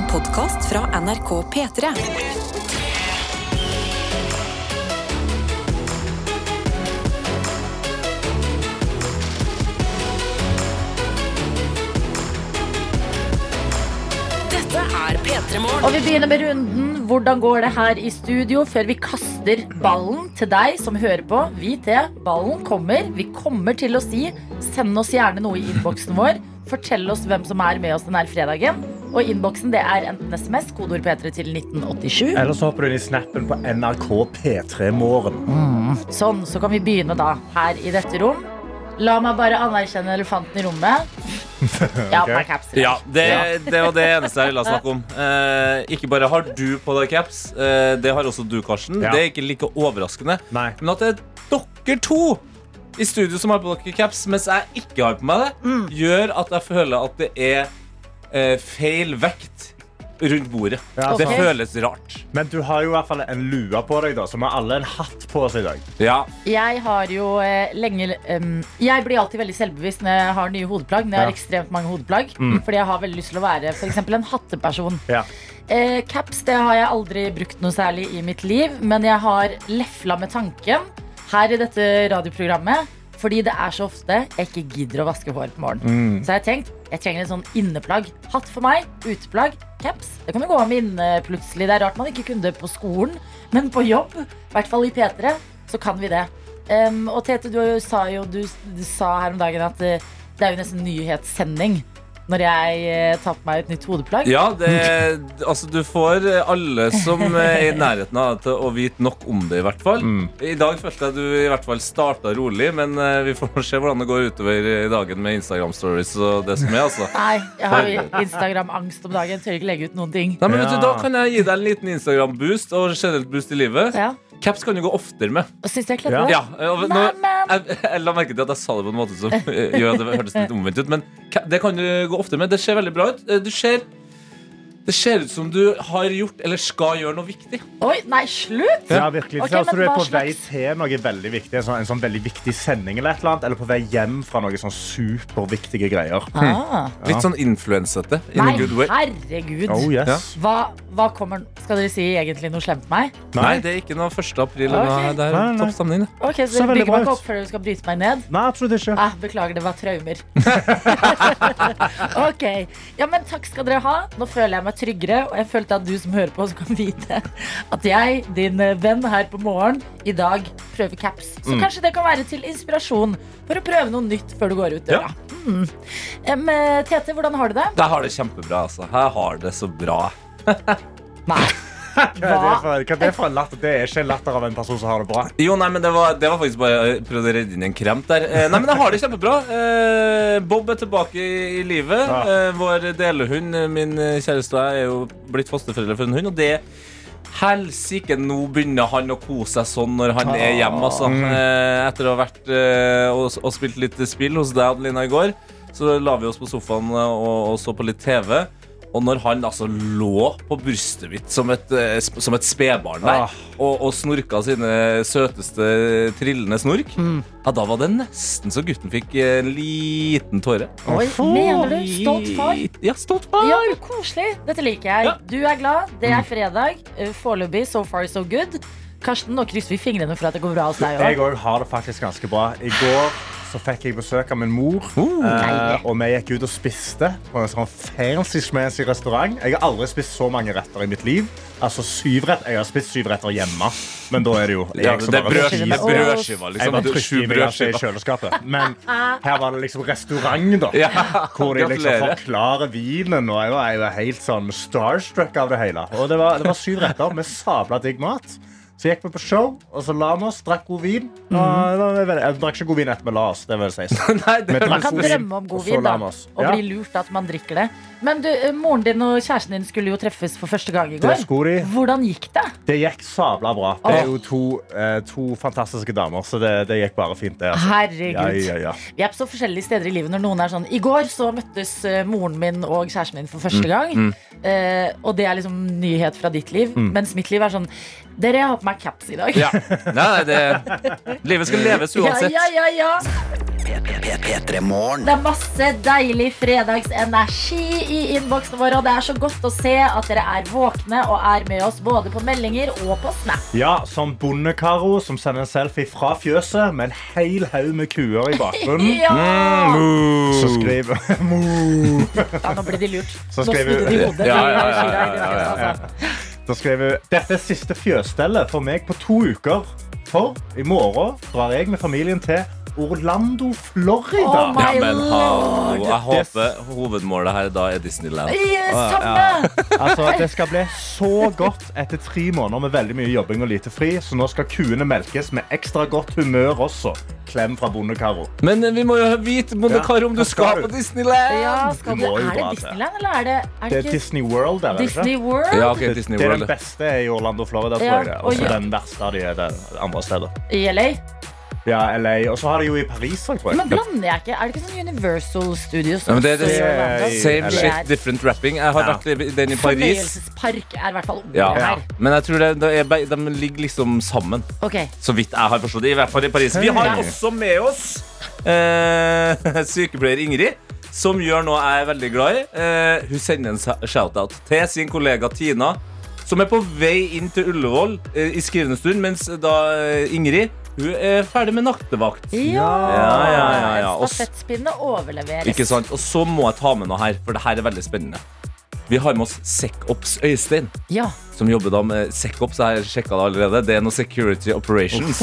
En podkast fra NRK P3. Dette er P3 Morgen. Og vi begynner med runden. Hvordan går det her i studio før vi kaster ballen til deg som hører på? Vi til Ballen kommer. Vi kommer til å si send oss gjerne noe i innboksen vår. Fortell oss hvem som er med oss denne fredagen. Og innboksen det er enten SMS, kodeord P3 til 1987. Eller så hopper du inn i snappen på NRK P3 Morgen. Sånn, så kan vi begynne da her i dette rom. La meg bare anerkjenne elefanten i rommet. Ja, okay. caps. i. Ja, det, det var det eneste jeg ville snakke om. Eh, ikke bare har du på deg caps, eh, det har også du, Karsten. Ja. Det er ikke like overraskende. Nei. Men at det er dere to i studio som har på dere caps, mens jeg ikke har på meg det, Mm. gjør at jeg føler at det er eh, feil vekt rundt bordet. Ja, det føles rart. Men du har jo i hvert fall en lue på deg, da, så vi har alle en hatt på oss i dag. Ja. Jeg har jo eh, lenge em, Jeg blir alltid veldig selvbevisst når jeg har nye hodeplagg. Når jeg har Ja. ekstremt mange hodeplagg Mm. Fordi jeg har veldig lyst til å være for eksempel en hatteperson. Ja. Eh, caps det har jeg aldri brukt noe særlig i mitt liv, men jeg har lefla med tanken her i dette radioprogrammet. Fordi det er så ofte jeg ikke gidder å vaske hår på morgenen. Så jeg har tenkt jeg trenger en sånn inneplagg. Hatt for meg, uteplagg, caps. Det kan jo gå av med inne plutselig. Det er rart man ikke kunne det på skolen, men på jobb, i hvert fall i P3, så kan vi det. Um, og Tete, du sa jo du, du sa her om dagen at eh, det er jo nesten nyhetssending når jeg eh, tar på meg et nytt hodeplagg. Ja, det, altså du får alle som er i nærheten av det til å vite nok om det, i hvert fall. Mm. I dag følte jeg du i hvert fall starta rolig, men eh, vi får se hvordan det går utover i dagen med Instagram-stories og det som er, altså. Nei, jeg har Instagram-angst om dagen. Tør ikke legge ut noen ting. Nei, men vet du, Da kan jeg gi deg en liten Instagram-boost og generelt boost i livet. Ja. Caps kan du gå oftere med. Syns jeg kledde Ja. det? Ja, og nå, jeg, jeg la merke til at jeg sa det på en måte som gjør at det hørtes litt omvendt ut. Men det kan du gå oftere med. Det ser veldig bra ut. Eh, Du ser det ser ut som du har gjort eller skal gjøre noe viktig. Oi, nei, slutt! Ja, virkelig. Okay, men du er på vei til noe veldig viktig. En sånn, en sånn veldig viktig sending eller et eller annet. Eller på vei hjem fra noe sånn superviktige greier. Ah. Litt sånn influensete. In Nei, a good way. herregud. Oh, yes. Hva, hva kommer Skal dere si egentlig noe slemt meg? Nei, det er ikke noe 1. april. noe. Det er Nei, nei. topp stemning. Okay, Ok, Så Så dere bygger meg ikke opp før dere skal bryte meg ned? Nei, absolutt ikke. Ah, beklager, det var traumer. ok, ja, men Takk skal dere ha. Nå føler jeg meg tryggere, og jeg følte at du som hører på, kan vite at jeg, din eh, venn her på morgen, i dag prøver caps. Så kanskje det kan være til inspirasjon for å prøve noe nytt før du går ut døra. Mm. Em, eh, Tete, hvordan har du det? Jeg har det kjempebra. altså. Jeg har det så bra. Nei. Hva er det for, hva er det for en latter? Det er ikke en latter av en person som har det bra. Jo, nei, men det var, det var faktisk bare Jeg prøvde å redde inn en kremt der. Eh, nei, men jeg har det kjempebra. Eh, Bob er tilbake i, i livet. Ja. Eh, vår delehund, eh, min kjæreste og jeg, er jo blitt fosterforeldre for en hund. Og det Helsike, nå begynner han å kose seg sånn når han er hjemme. Altså. Eh, etter å ha vært eh, og, og spilt litt spill hos deg, Adelina, i går, så la vi oss på sofaen eh, og, og så på litt TV. Og når han altså lå på brystet mitt som et, eh, som et spedbarn der, Ah. og, og snorka sine søteste trillende snork, ja, da var det nesten så gutten fikk en liten tåre. Oi, mener du? Stolt far? Ja, stolt far. Ja, Koselig. Dette liker jeg. Ja. Du er glad. Det er fredag. Eh, Foreløpig so far so good. Karsten, nå krysser vi fingrene for at det går bra hos deg Jeg òg. òg har det faktisk ganske bra. I går så fikk jeg besøk av min mor. Uh, uh, og vi gikk ut og spiste på en sånn fancy schmancy restaurant. Jeg har aldri spist så mange retter i mitt liv. Altså syv rett. Jeg har spist syv retter hjemme, men da er det jo jeg Ja, det er brødskiva, Jeg liksom. bare Du- trykker i kjøleskapet. Men her var det liksom restaurant, da. Ja, Hvor de liksom forklarer vinen. Og jeg var, jeg var helt sånn starstruck av det hele. Og det var, det var syv retter med sabla digg mat. Så gikk vi på show, og så la vi oss, drakk god vin. Og, det var jeg drakk ikke god vin etter vi la oss. det vil si. Nei, det Vi Man kan drømme om god vin da, og Ja, bli lurt at man drikker det. Men du, eh, moren din og kjæresten din skulle jo treffes for første gang i går. Det. Hvordan gikk det? Det gikk sabla bra. Det er jo to, eh, to fantastiske damer, så det, det gikk bare fint, det. Altså. Herregud. Ja, ja, ja. Vi er på så forskjellige steder i livet når noen er sånn I går så møttes eh, moren min og kjæresten min for første gang. Eh, og det er liksom nyhet fra ditt liv. Mens mitt liv er sånn Dere, har på meg caps i dag. Ja. Nei, det, livet skal leves uansett. ja, ja, ja. P3morgen. Det er masse deilig fredagsenergi i innboksen vår, og det er så godt å se at dere er våkne og er med oss både på meldinger og på Snap. Ja, som Bondekaro som sender en selfie fra fjøset med en hel haug med kuer i bakgrunnen. Ja! Så skriver Mo. ja, nå ble de lurt. Så Nå skriver snudde de hodet. Ja, ja, ja, ja, ja, ja, ja, altså. Da skrev hun Dette er siste fjøsstellet for meg på to uker. For i morgen drar jeg med familien til Orlando, Florida. Oh Ja, men hallo. Jeg håper hovedmålet her da er Disneyland. Ja, Samme! Altså, Det skal bli så godt etter tre måneder med veldig mye jobbing og lite fri. Så nå skal kuene melkes med ekstra godt humør også. Klem fra Bondekaro. Men eh, vi må jo vite Mondekar, om du skal skal du? på Disneyland. Ja, skal Du er det. Disneyland, eller er det, er Det det er ikke Disney World der, er ikke? Disney World? Ja, okay, Det, Disney det er den beste i Orlando, Florida. tror jeg det. og så ja. den verste av de andre steder. I LA? Ja, LA. Og så har de jo i Paris òg, tror jeg. Men blander jeg ikke? Er det ikke sånn Universal Studios? Ja, men det er det-? Same shit, er different rapping. Jeg har Ja. vært i den i Paris. Fornøyelsespark er i hvert fall Ja. her. Men jeg tror det, det er, de ligger liksom sammen. Okay. Så vidt jeg har forstått det. I hvert fall i Paris. Vi har også med oss eh, sykepleier Ingrid. Som gjør noe jeg er veldig glad i. Eh, hun sender en shout-out til sin kollega Tina, som er på vei inn til Ullevål eh, i skrivende stund, mens da eh, Ingrid hun er ferdig med nattevakt. Ja, Ja, ja, ja, ja. Og En s- stafettpinne overleveres. Ikke sant? Og så må jeg ta med noe her, for det her er veldig spennende. Vi har med oss SecOps Øystein, Ja. som jobber da med SecOps. Jeg har sjekket det allerede. Det er noe Security Operations.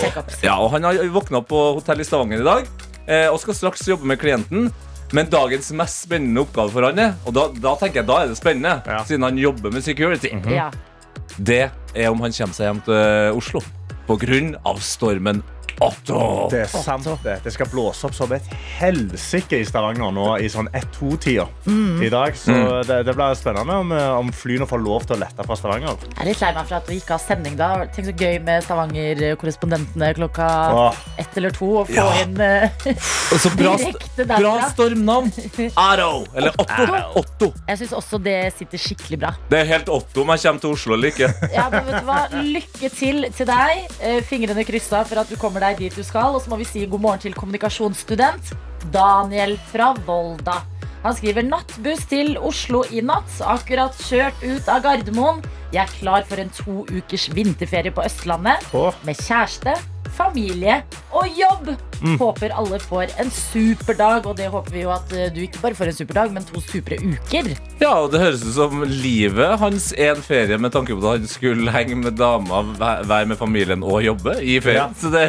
Sekops. Ja, og Han har våkna opp på hotell i Stavanger i dag eh, og skal straks jobbe med klienten. Men dagens mest spennende oppgave for han er Og da, da tenker jeg, da er det spennende, Ja. siden han jobber med security. Ja. Det er om han kommer seg hjem til Oslo av stormen Otto. Det er sant, det. Det skal blåse opp som et helsike i Stavanger nå i sånn 1-2-tida i dag. Så det, det blir spennende om, eh, om flyene får lov til å lette fra Stavanger. Jeg er litt lei meg for at vi ikke har sending da. Tenk så gøy med Stavanger-korrespondentene klokka Åh. ett eller to. Og få Ja. inn Direkte Og bra, direkte bra stormnavn. Otto. Eller Otto. Otto. Jeg syns også det sitter skikkelig bra. Det er helt Otto om jeg kommer til Oslo eller ikke. Ja, men vet du hva? Lykke til til deg. Eh, Fingrene kryssa for at du kommer deg dit du skal. Og så må vi si god morgen til kommunikasjonsstudent Daniel fra Volda. Han skriver nattbuss til Oslo i natt. Akkurat kjørt ut av Gardermoen. Jeg er klar for en to ukers vinterferie på Østlandet. Åh. Med kjæreste, familie og jobb. Håper alle får en super dag. Og det håper vi jo at eh, du ikke bare får en super dag, men to supre uker. Ja, og det høres ut som livet hans er en ferie med tanke på at han skulle henge med dama, være med familien og jobbe i ferien. Ja. Så det,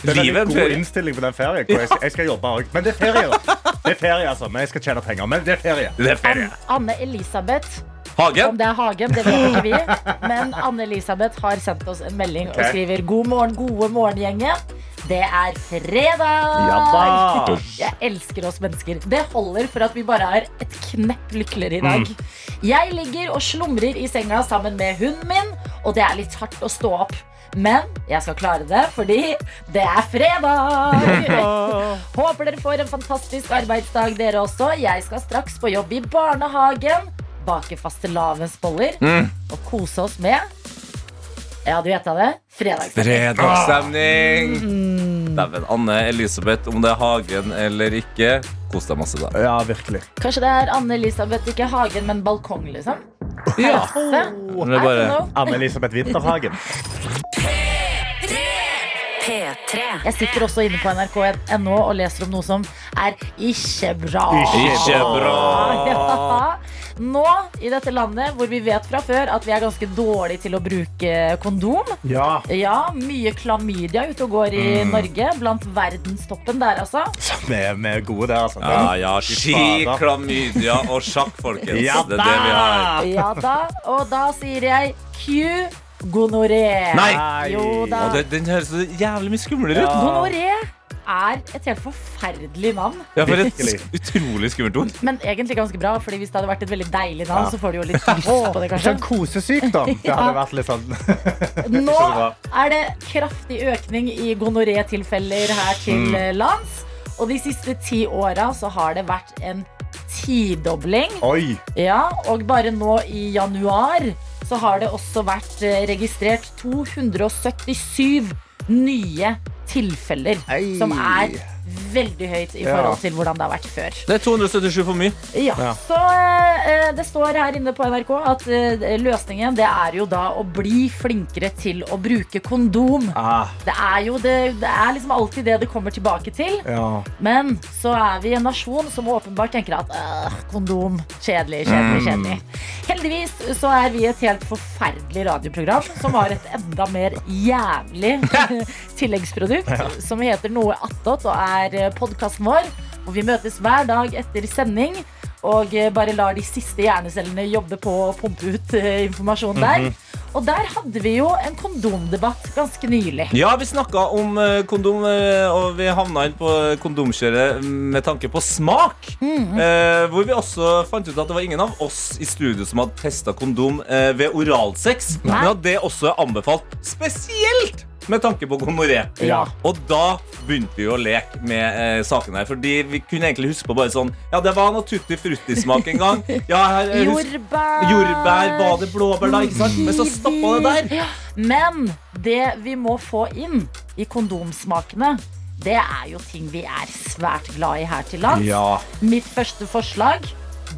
Det er livet en god ferie. innstilling på den ferien. hvor Jeg skal, jeg skal jobbe òg. Men det er ferie, da. Det er ferie, altså. Men jeg skal tjene penger. Men det er ferie. Det er ferie. Anne Elisabeth Hagen? Om det er Hagen, det vet ikke vi. Men Anne-Elisabeth har sendt oss en melding og skriver God morgen, gode morgengjengen. Det er fredag! Ja. Jeg elsker oss mennesker. Det holder for at vi bare er et knepp lykkeligere i dag. Jeg ligger og slumrer i senga sammen med hunden min, og det er litt hardt å stå opp. Men jeg skal klare det, fordi det er fredag! Håper dere får en fantastisk arbeidsdag, dere også. Jeg skal straks på jobb i barnehagen. Bake fastelavnsboller og kose oss med Ja, du gjetta det? Fredagsstemning. Fredagsstemning! Dæven, Anne Elisabeth, om det er Hagen eller ikke, kos deg masse da. Ja, virkelig. Kanskje det er Anne-Elisabeth, ikke Hagen, men balkong, liksom? Ja. Det er bare. Anne-Elisabeth Winterhagen. P3. Jeg sitter også inne på nrk.no og leser om noe som er ikke bra. Ikke bra. Ja. Nå i dette landet hvor vi vet fra før at vi er ganske dårlige til å bruke kondom. Ja. Ja, mye klamydia ute og går i Norge. Blant verdenstoppen der, altså. Vi, er- er gode der, altså. Ja, ja, ski, klamydia og sjakk, folkens. Ja det er det vi har. Ja da. Og da sier jeg Q gonoré. Nei. Jo da. Og det, den høres så jævlig mye skumlere ut. Ja. Gonoré er et helt forferdelig navn. Ja, for et utrolig skummelt ord. Men egentlig ganske bra, Fordi hvis det hadde vært et veldig deilig navn, Ja. så får du jo litt lyst på det, kanskje. Sånn kosesykdom. Det hadde vært litt sånn Nå er det kraftig økning i gonoré-tilfeller her til Mm. eh, lands. Og de siste ti åra så har det vært en tidobling. Oi. Ja, og bare nå i januar så har det også vært eh, registrert 277 nye tilfeller. Ei. Som er veldig høyt i forhold til hvordan det har vært før. Det er 277 for mye. Ja, Ja. Så eh, det står her inne på NRK at eh, løsningen det er jo da å bli flinkere til å bruke kondom. Ah, Det er jo det, det er liksom alltid det det kommer tilbake til. ja. Men så er vi en nasjon som åpenbart tenker at øh, kondom, kjedelig, kjedelig, kjedelig. Heldigvis så er vi et helt forferdelig radioprogram som har et enda mer jævlig tilleggsprodukt som heter Noe attåt og er podkasten vår. Hvor vi møtes hver dag etter sending og eh, bare lar de siste hjernecellene jobbe på å pumpe ut eh, informasjon der. Og der hadde vi jo en kondomdebatt ganske nylig. Ja, vi snakka om eh, kondom, eh, og vi havna inn på kondomkjøret med tanke på smak. Eh, hvor vi også fant ut at det var ingen av oss i studio som hadde testa kondom eh, ved oralsex. Nei. Men at det også er anbefalt spesielt med tanke på gonoré. Ja. Og da begynte vi å leke med eh, saken her. Fordi vi kunne egentlig huske på bare sånn Ja, det var noe tutti frutti-smak en gang. Ja, her, eh, husk- Jordbær. Jordbær, var det blåbær da? Ikke sant? Men så stoppa det der. Ja. Men det vi må få inn i kondomsmakene, det er jo ting vi er svært glad i her til lands. ja. Mitt første forslag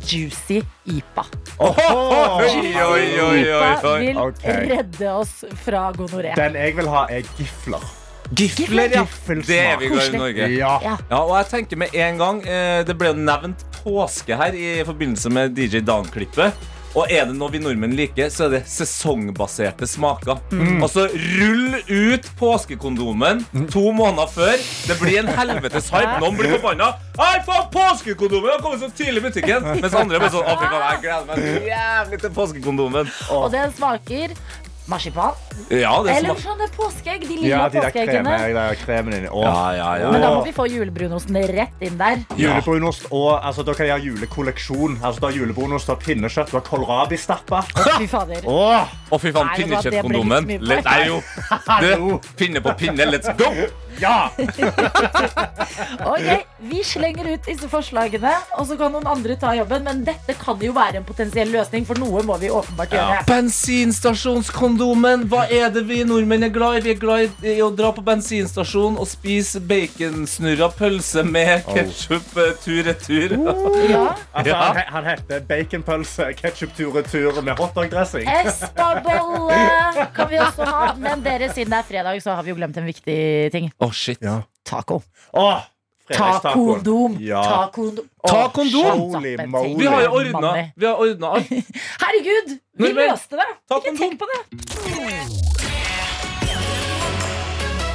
Juicy IPA. Oi, oi, oi, oi, IPA oi. vil okay. redde oss fra gonoré. Den jeg vil ha, er gifler. Gifler, ja. Det er vi glad i i Norge. Ja. Ja. Ja, og jeg tenker med en gang eh, Det ble jo nevnt påske her i forbindelse med DJ Dan-klippet. Og er det noe vi nordmenn liker, så er det sesongbaserte smaker. Altså, rull ut påskekondomen to måneder før. Det blir en helvetes hype. Noen blir forbanna. Hei, faen, påskekondomen har kommet så tidlig i butikken! Mens andre blir sånn Å, jeg gleder meg jævlig til påskekondomen. Og den smaker marsipan. Ja, det Eller sånne påskeegg. De lille Ja, de der påskeeggene. kreme, de der kremen inni. Åh. Ja, ja, ja. Men da må vi få julebrunosten rett inn der. Julebrunost og altså, Da kan jeg ha julekolleksjon. Altså, da julebrunost og pinnekjøtt. da kålrabi-stappa. Fy fader. Åh, Å, fy faen, pinnekjøttkondomen. Nei, jo. Du, pinne på pinne, let's go! Ja! Ok, Vi slenger ut disse forslagene, og så kan noen andre ta jobben. Men dette kan jo være en potensiell løsning, for noe må vi åpenbart gjøre. Bensinstasjonskondomen. Hva er det vi nordmenn er glad i? Vi er glad i å dra på bensinstasjon og spise baconsnurra pølse med ketsjup tur-retur. Ja. Altså, han, he- han heter baconpølse, ketsjup tur-retur med hotdog-dressing. Espabolle kan vi også ha. Men dere, siden det er fredag, så har vi jo glemt en viktig ting. Å, shit. Ja. Taco. Åh, Ta fredagstacoen. kondom. Ja. Ta kondom. Ta Åh, kondom! Holy Kjappen moly. Vi har jo ordna, Money. vi har ordna alt. Herregud, vi Nordmenn, løste det. ta Ikke kondom. tenk på det.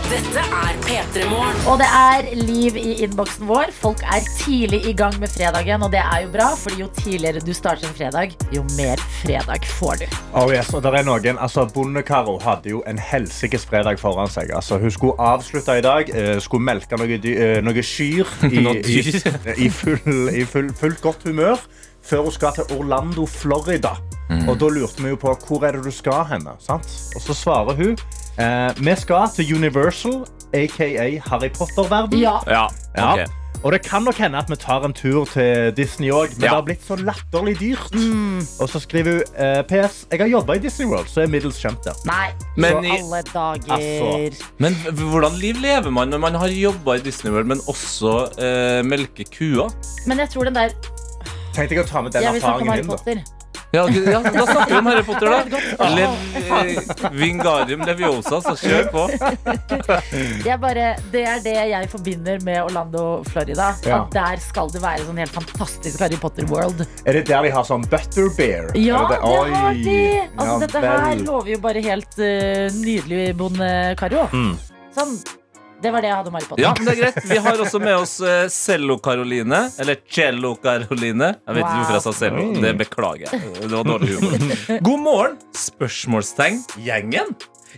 Dette er P3 Morgen. Og det er liv i innboksen vår. Folk er tidlig i gang med fredagen, og det er jo bra, fordi jo tidligere du starter en fredag, jo mer fredag får du. Oh yes, og der er noen, altså Bonde-Caro hadde jo en helsikes fredag foran seg. Altså, hun skulle avslutte i dag, eh, skulle melke noe, dy- eh, noe kyr i, i, i, full, i full, fullt godt humør før hun skal til Orlando, Florida. Og da lurte vi jo på hvor er det du skal henne. Sant? Og så svarer hun eh, vi skal til Universal, aka Harry Potter-verden. Ja. Ja, Ja. Og det kan nok hende at vi tar en tur til Disney òg, men Ja. det har blitt så latterlig dyrt. Og så skriver hun eh, PS. Jeg har jobba i Disney World, så er middels kjent der. Nei, Men i i- alle dager. Altså. Men hvordan liv lever man når man har jobba i Disney World, men også eh, melker kuer? Men jeg tror den der Tenkte jeg å ta med den Jeg vil snakke om erfaringen Harry din. da. Potter. Ja, ok, ja, da snakker vi om Harry Potter, da. Lev, eh, Vingarium leviosa, så kjør på. Det er, bare, det er det jeg forbinder med Orlando, Florida. Ja. At der skal det være sånn helt fantastisk Harry Potter-world. Er det der de har sånn butterbeer? Ja, det har de! Altså, Ja dette her lover jo bare helt eh, nydelig bonde-Karo. Mm. Sånn. Det var det jeg hadde om Harry Potter. Ja, men det er greit. Vi har også med oss uh, Cello-Karoline. Eller Cello-Karoline. Jeg vet ikke Wow. hvorfor jeg sa cello. Det beklager jeg. Det var dårlig humor. God morgen, spørsmålstegn, gjengen.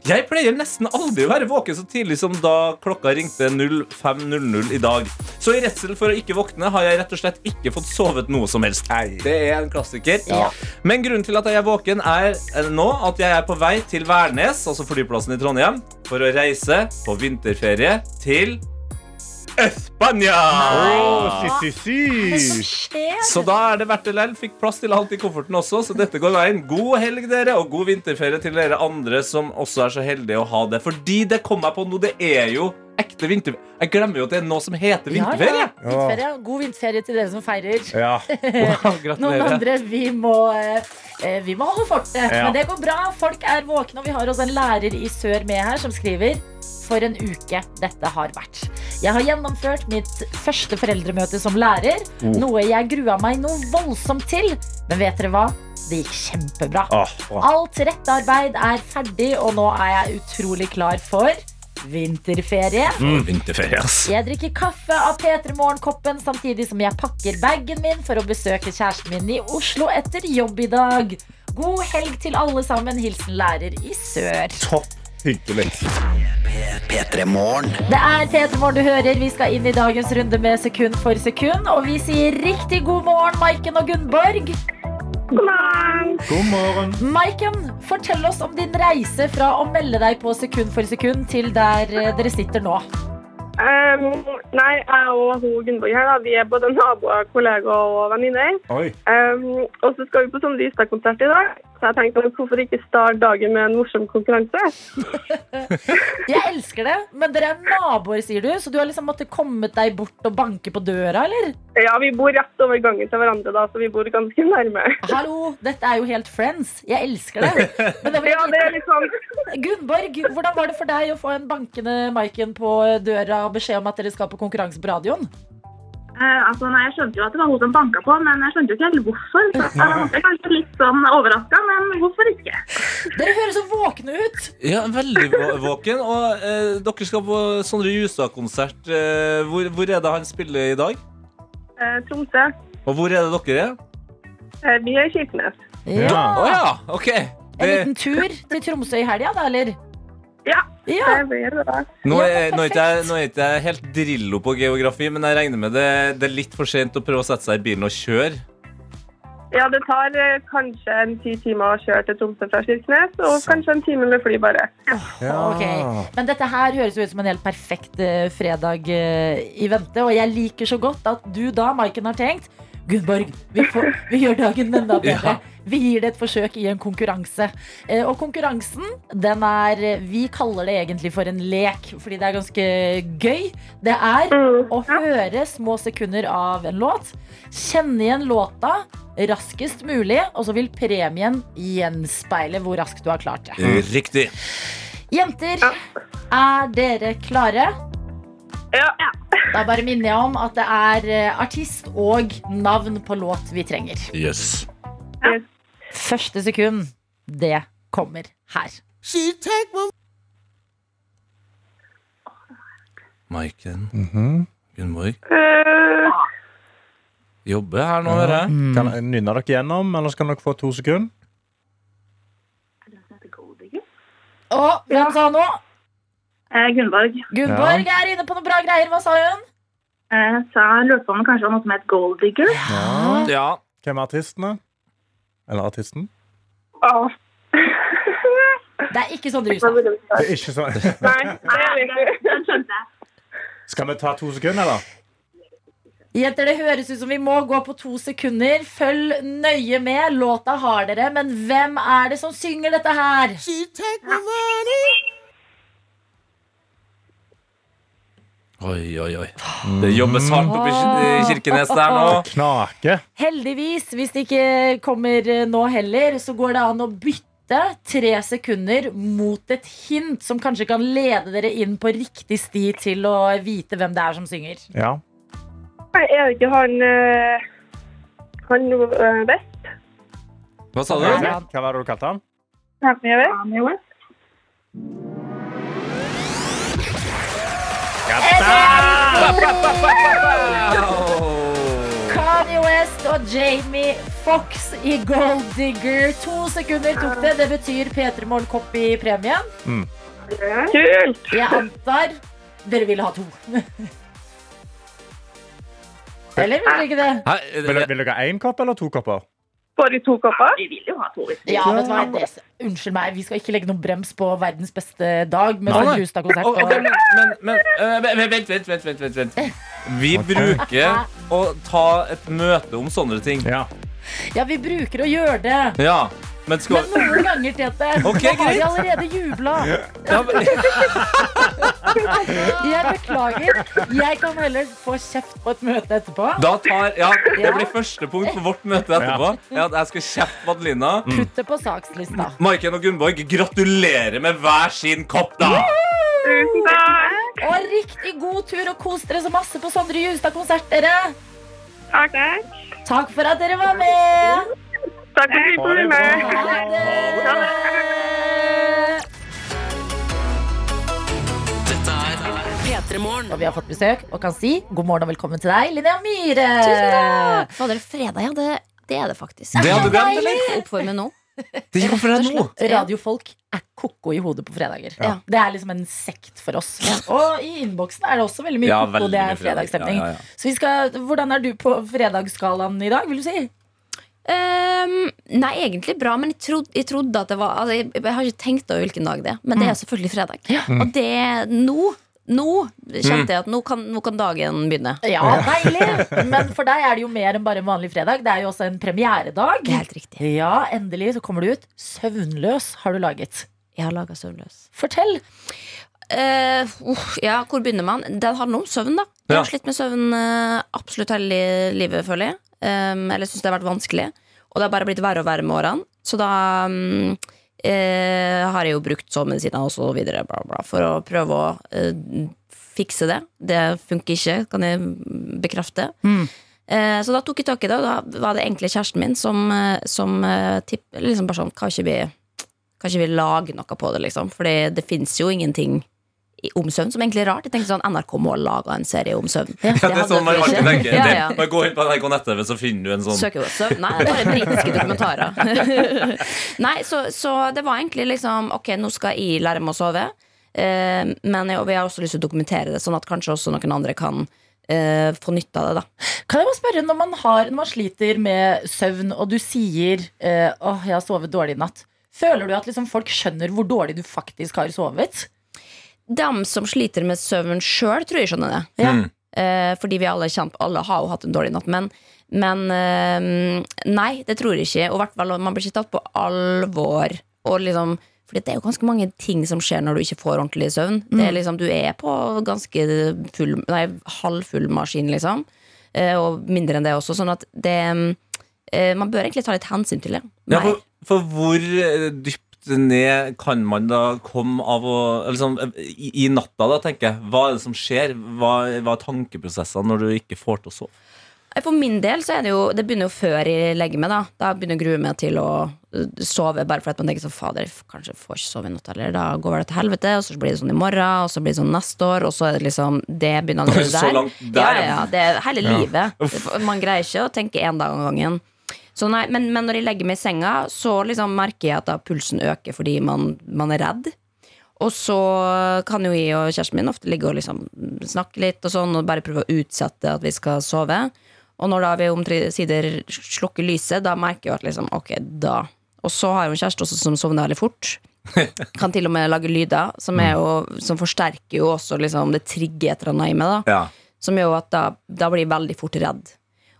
Jeg pleier nesten aldri å være våken så tidlig som da klokka ringte 05.00 i dag. Så i redsel for å ikke våkne har jeg rett og slett ikke fått sovet noe som helst. Det er en klassiker. Ja. Men grunnen til at jeg er våken, er eh, nå at jeg er på vei til Værnes, altså flyplassen i Trondheim, for å reise på vinterferie til Espania! Oh, si, si, si. skjer? Så da er det verdt det lell. Fikk plass til alt i kofferten også, så dette går veien. God helg, dere, og god vinterferie til dere andre som også er så heldige å ha det. Fordi det kom meg på nå, det er jo ekte vinterferie. Jeg glemmer jo at det er noe som heter vinterferie. Ja, ja. Vinterferie. God vinterferie til dere som feirer. Ja. Wow, Noen andre, vi må, eh, vi må holde fortet. Ja. Men det går bra. Folk er våkne, og vi har også en lærer i sør med her som skriver for en uke dette har vært. Jeg har gjennomført mitt første foreldremøte som lærer. Noe jeg grua meg noe voldsomt til. Men vet dere hva? Det gikk kjempebra. Oh, oh. Alt rettearbeid er ferdig, og nå er jeg utrolig klar for vinterferie. Vinterferie, ass. Jeg drikker kaffe av P3 Morgen-koppen samtidig som jeg pakker bagen min for å besøke kjæresten min i Oslo etter jobb i dag. God helg til alle sammen. Hilsen lærer i sør. Topp hyggelig. P3 Morgen. Det er P3 Morgen du hører. Vi skal inn i dagens runde med sekund for sekund. Og vi sier riktig god morgen, Maiken og Gunnborg. God morgen. Maiken, fortell oss om din reise fra å melde deg på sekund for sekund til der eh, dere sitter nå. Um, nei, jeg og hun Gunnborg her, da, vi er både naboer, kollegaer og venninner. Um, og så skal vi på sånn Lystad-konsert i dag. Så jeg tenkte hvorfor ikke starte dagen med en morsom konkurranse? Jeg elsker det, men dere er naboer, sier du, så du har liksom måttet komme deg bort og banke på døra, eller? Ja, vi bor rett over gangen til hverandre, da, så vi bor ganske nærme. Hallo, dette er jo helt friends. Jeg elsker det. Men det Ja, det er litt sånn Gunnborg, hvordan var det for deg å få en bankende Maiken på døra og beskjed om at dere skal på konkurranse på radioen? Eh, altså, nei, Jeg skjønte jo at det var hun som banka på, men jeg skjønte jo ikke helt hvorfor. Så jeg ble kanskje litt sånn overraska, men hvorfor ikke? Dere høres så våkne ut. Ja, veldig vå- våken. Og eh, dere skal på Sondre Justad-konsert. Eh, hvor, hvor er det han spiller i dag? eh, Tromsø. Og hvor er det dere er? Eh, vi er i Kirkenes. Ja. Oh, ja, ok. En liten tur til Tromsø i helga, da, eller? Ja, Ja. det blir det. da. nå, er, nå, er ikke jeg, nå er ikke jeg helt drillo på geografi, men jeg regner med det, det er litt for sent å prøve å sette seg i bilen og kjøre. Ja, det tar eh, kanskje en ti timer å kjøre til Tromsø fra Kirkenes, og kanskje en time med fly bare. Ja. Ok, Men dette her høres jo ut som en helt perfekt eh, fredag eh, i vente. Og jeg liker så godt at du da, Maiken, har tenkt Gunnborg, vi, får, vi gjør dagen enda bedre. Ja. Vi gir det et forsøk i en konkurranse. Eh, og konkurransen, den er Vi kaller det egentlig for en lek, fordi det er ganske gøy. Det er Mm. å høre små sekunder av en låt, kjenne igjen låta raskest mulig, og så vil premien gjenspeile hvor raskt du har klart det. Riktig. Jenter, er dere klare? Ja. Da bare minner jeg om at det er eh, artist og navn på låt vi trenger. Yes. Første sekund, det kommer her. Maiken Mhm. Gunnborg. Uh. Jobber her nå, hører jeg. Mm. Kan Nynner dere gjennom, eller skal dere få to sekunder? Å, hvem sa nå? Eh, Gunnborg Gunnborg er inne på noen bra greier. Hva sa hun? eh, sa lurte på om det kanskje var noe som het Gold Digger. Ja. Ja. Hvem er artisten, da? Eller artisten? Oh. Det er ikke sånn du sa. Det er ikke sånn. Nei, det er. Skjønte jeg. Skal vi ta to sekunder, eller? Jenter, det høres ut som vi må gå på to sekunder. Følg nøye med. Låta har dere, men hvem er det som synger dette her? Oi, oi, oi. Det jobbes hardt oppe i Kir- Kirkenes der nå. Knake. Heldigvis, hvis det ikke kommer eh, nå heller, så går det an å bytte tre sekunder mot et hint som kanskje kan lede dere inn på riktig sti til å vite hvem det er som synger. Ja. Er det ikke han eh, Han eh, Vest? Hva sa du? Hva var det du kalte han? Kanye West? Kanye West. Og Jamie Fox i Gold Digger. To sekunder tok det. Det betyr P3 Morgen-kopp i premien. Kult! Jeg antar dere ville ha to. Eller vil dere ikke det? Hæ? Vil, vil dere ha én kopp eller to kopper? Vi to kopper? Vi vil jo ha to. Ja, vet du hva? Det, unnskyld meg, vi skal ikke legge noen brems på verdens beste dag med Nei, nei. sånn Justad-konsert. Og- og- men, men, men øh, vent, vent, vent, vent, vent, vent, vent. Vi bruker å ta et møte om sånne ting. Ja. Ja, vi bruker å gjøre det. Ja, men skal Men noen ganger, Tete, Okay, Nå har de allerede jubla. ja, men- Jeg beklager. Jeg kan heller få kjeft på et møte etterpå. Da tar, ja, Det blir første punkt på vårt møte etterpå. Ja, jeg skal kjefte på Adelina. Putt det på sakslista. Maiken og Gunnborg, gratulerer med hver sin kopp, da! Tusen takk. Og riktig god tur, og kos dere så masse på Sondre Justad-konsert, dere. Takk, takk. Takk for at dere var med. Takk for at du ble med. Ha det. Dette er P3 Morgen. Og vi har fått besøk og kan si god morgen og velkommen til deg, Linnea Myhre. Tusen takk! Fader, fredag, ja. Det, det er det faktisk. Det hadde du glemt, eller? Nå? Det gikk for deg nå. Radiofolk er ko-ko i hodet på fredager. Ja. Det er liksom en sekt for oss. Og i innboksen er det også veldig mye Ja, ko-ko. veldig Det er fredagsstemning. fredag. Ja, ja, ja. Så vi skal, hvordan er du på fredagsskalaen i dag, vil du si? Ehm, nei, egentlig bra, men jeg trodde, jeg trodde at det var altså, jeg, jeg har ikke tenkt over hvilken dag det er, men det er selvfølgelig fredag. Og det nå nå kjente jeg at nå kan, nå kan dagen begynne. Ja, deilig! Men for deg er det jo mer enn bare en vanlig fredag. Det er jo også en premieredag. Det er helt riktig. Ja, endelig så kommer du ut. Søvnløs har du laget. Jeg har laga søvnløs. Fortell. Uh, ja, hvor begynner man? Det handler om søvn, da. Jeg Ja. har slitt med søvn uh, absolutt hele livet, føler jeg. Um, eller syns det har vært vanskelig. Og det har bare blitt verre og verre med årene. Så da um, eh, har jeg jo brukt sovemedisiner og så videre bla, bla, for å prøve å eh, fikse det. Det funker ikke, kan jeg bekrefte. Mm. Eh, så da tok jeg tak i det, og da var det egentlig kjæresten min som, eh, som eh, tipp, liksom bare sånn Kan ikke vi, kan ikke vi lage noe på det, liksom? For det fins jo ingenting om søvn som egentlig er rart. Jeg tenkte sånn NRK må lage en serie om søvn. Ja, det er sånn man alltid tenker. Ja, ja. Man går inn på NRK nett-TV, så finner du en sånn Søker jo søvn. Nei, det bare britiske dokumentarer. Nei, så, så det var egentlig liksom Ok, nå skal jeg lære meg å sove. Eh, men jeg, og vi har også lyst til å dokumentere det, sånn at kanskje også noen andre kan eh, få nytte av det. da Kan jeg bare spørre, Når man, har, når man sliter med søvn, og du sier eh, åh, jeg har sovet dårlig i natt, føler du at liksom folk skjønner hvor dårlig du faktisk har sovet? Dem som sliter med søvn sjøl, tror jeg skjønner det. Ja. Mm. Eh, fordi vi alle, kjent, alle har jo hatt en dårlig natt. Men, men eh, nei, det tror jeg ikke. Og i hvert fall man blir ikke tatt på alvor. Og liksom, fordi det er jo ganske mange ting som skjer når du ikke får ordentlig søvn. Det er liksom, du er på ganske full, nei, halvfull maskin, liksom. Eh, og mindre enn det også. Sånn at det eh, Man bør egentlig ta litt hensyn til det. Ja, for, for hvor eh, dypt ned kan man da komme av å liksom, i, I natta, da, tenker jeg. Hva er det som skjer? Hva, hva er tankeprosessene når du ikke får til å sove? For min del så er det jo Det begynner jo før jeg legger meg. Da Da begynner jeg å grue meg til å uh, sove, bare fordi man tenker sånn Fader, jeg kanskje får ikke sove i natt, heller. da går det til helvete, og så blir det sånn i morgen, og så blir det sånn neste år, og så er det liksom Det begynner allerede Så der. langt der, ja, ja. ja, det er hele livet. Man greier ikke å tenke én dag om gangen. Så nei, men, men når jeg legger meg i senga, så liksom merker jeg at pulsen øker fordi man, man er redd. Og så kan jo jeg og kjæresten min ofte ligge og liksom snakke litt og sånn, og bare prøve å utsette at vi skal sove. Og når da vi omsider slukker lyset, da merker jeg at liksom, ok, da Og så har jeg jo en kjæreste også som sovner veldig fort. Kan til og med lage lyder, som, er jo, som forsterker jo også liksom, det trigger et eller annet i meg. da Ja. Som gjør at da, da blir jeg veldig fort redd.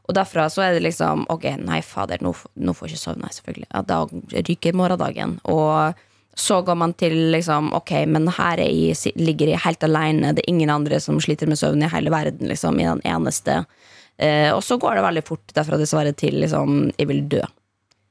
Og derfra så er det liksom Ok, nei, fader, nå, nå får jeg ikke sove, nei, selvfølgelig. Ja, da ryker morgendagen. Og så går man til liksom Ok, men her er jeg, ligger jeg helt alene. Det er ingen andre som sliter med søvn i hele verden, liksom. Er den eneste. Eh, og så går det veldig fort derfra dessverre til liksom Jeg vil dø.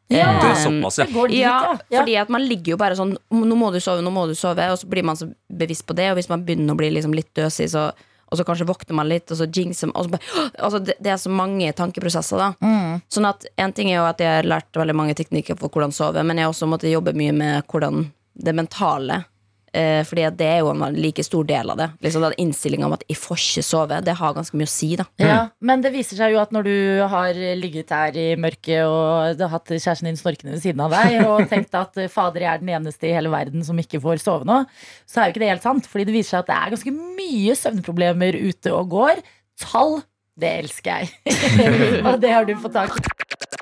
Ja. Det er såpass, ja. Det går dit, Ja, ja. ja. fordi at man ligger jo bare sånn Nå må du sove, nå må du sove Og så blir man så bevisst på det Og hvis man begynner å bli liksom litt døsig så, Og så kanskje våkner man litt Og så jinxer man altså det, det er så mange tankeprosesser da Mm. Sånn at en ting er jo at jeg har lært veldig mange teknikker For hvordan sove Men jeg har også måttet jobbe mye med hvordan det mentale eh, Fordi det er jo en like stor del av det Liksom den innstillingen om at jeg får ikke sove Det har ganske mye å si da Ja, men det viser seg jo at når du har ligget her i mørket og du har hatt kjæresten din snorkende ved siden av deg og tenkt at eh, fader, jeg er den eneste i hele verden som ikke får sove nå, så er jo ikke det helt sant. Fordi det viser seg at det er ganske mye søvnproblemer ute og går. Tall, det elsker jeg. og det har du fått tak i.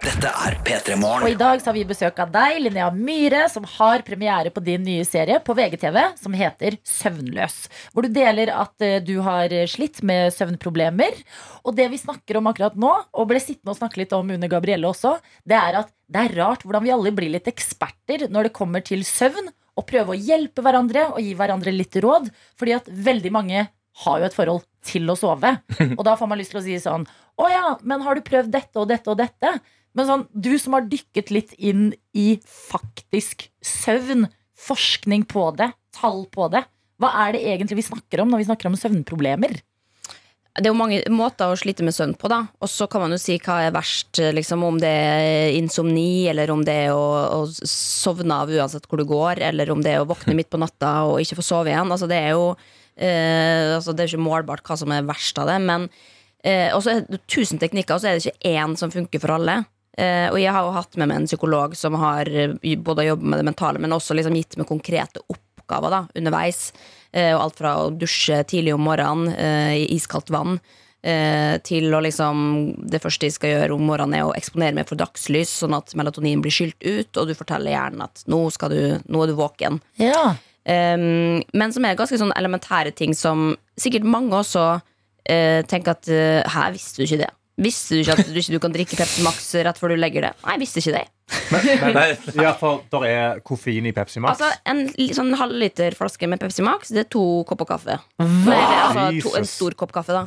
Dette er P3 Og i dag så har vi besøk av deg, Linnea Myhre, som har premiere på din nye serie på VGTV som heter Søvnløs. Hvor du deler at eh, du har slitt med søvnproblemer. Og det vi snakker om akkurat nå, og ble sittende og snakke litt om under Gabrielle også, det er at det er rart hvordan vi alle blir litt eksperter når det kommer til søvn, og prøve å hjelpe hverandre og gi hverandre litt råd. Fordi at veldig mange har jo et forhold til å sove. Og da får man lyst til å si sånn Å ja, men har du prøvd dette og dette og dette? Men sånn, du som har dykket litt inn i faktisk søvn, forskning på det, tall på det. Hva er det egentlig vi snakker om når vi snakker om søvnproblemer? Det er jo mange måter å slite med søvn på, da. Og så kan man jo si hva er verst, liksom, om det er insomni, eller om det er å, å sovne av uansett hvor du går, eller om det er å våkne midt på natta og ikke få sove igjen. Altså, det er jo altså, Det er ikke målbart hva som er verst av det, men eh, Og så er det tusen teknikker, og så er det ikke én som funker for alle. Eh, og jeg har jo hatt med meg en psykolog som har eh, både jobbet med det mentale, men også liksom gitt meg konkrete oppgaver da, underveis. Eh, og alt fra å dusje tidlig om morgenen eh, i iskaldt vann, eh, til å liksom Det første jeg skal gjøre om morgenen, er å eksponere meg for dagslys, sånn at melatonin blir skylt ut, og du forteller hjernen at nå, du, nå er du våken. Ja. Um, men som er ganske sånn elementære ting som sikkert mange også uh, tenker at uh, Her visste du ikke det? Visste du ikke at du ikke du kan drikke Pepsi Max rett før du legger det? Nei, jeg visste ikke det. I Ja, for der er koffein i Pepsi Max. Altså, En sånn halvliter flaske med Pepsi Max, det er to kopper kaffe. Nei, altså, to, en stor kopp kaffe, da.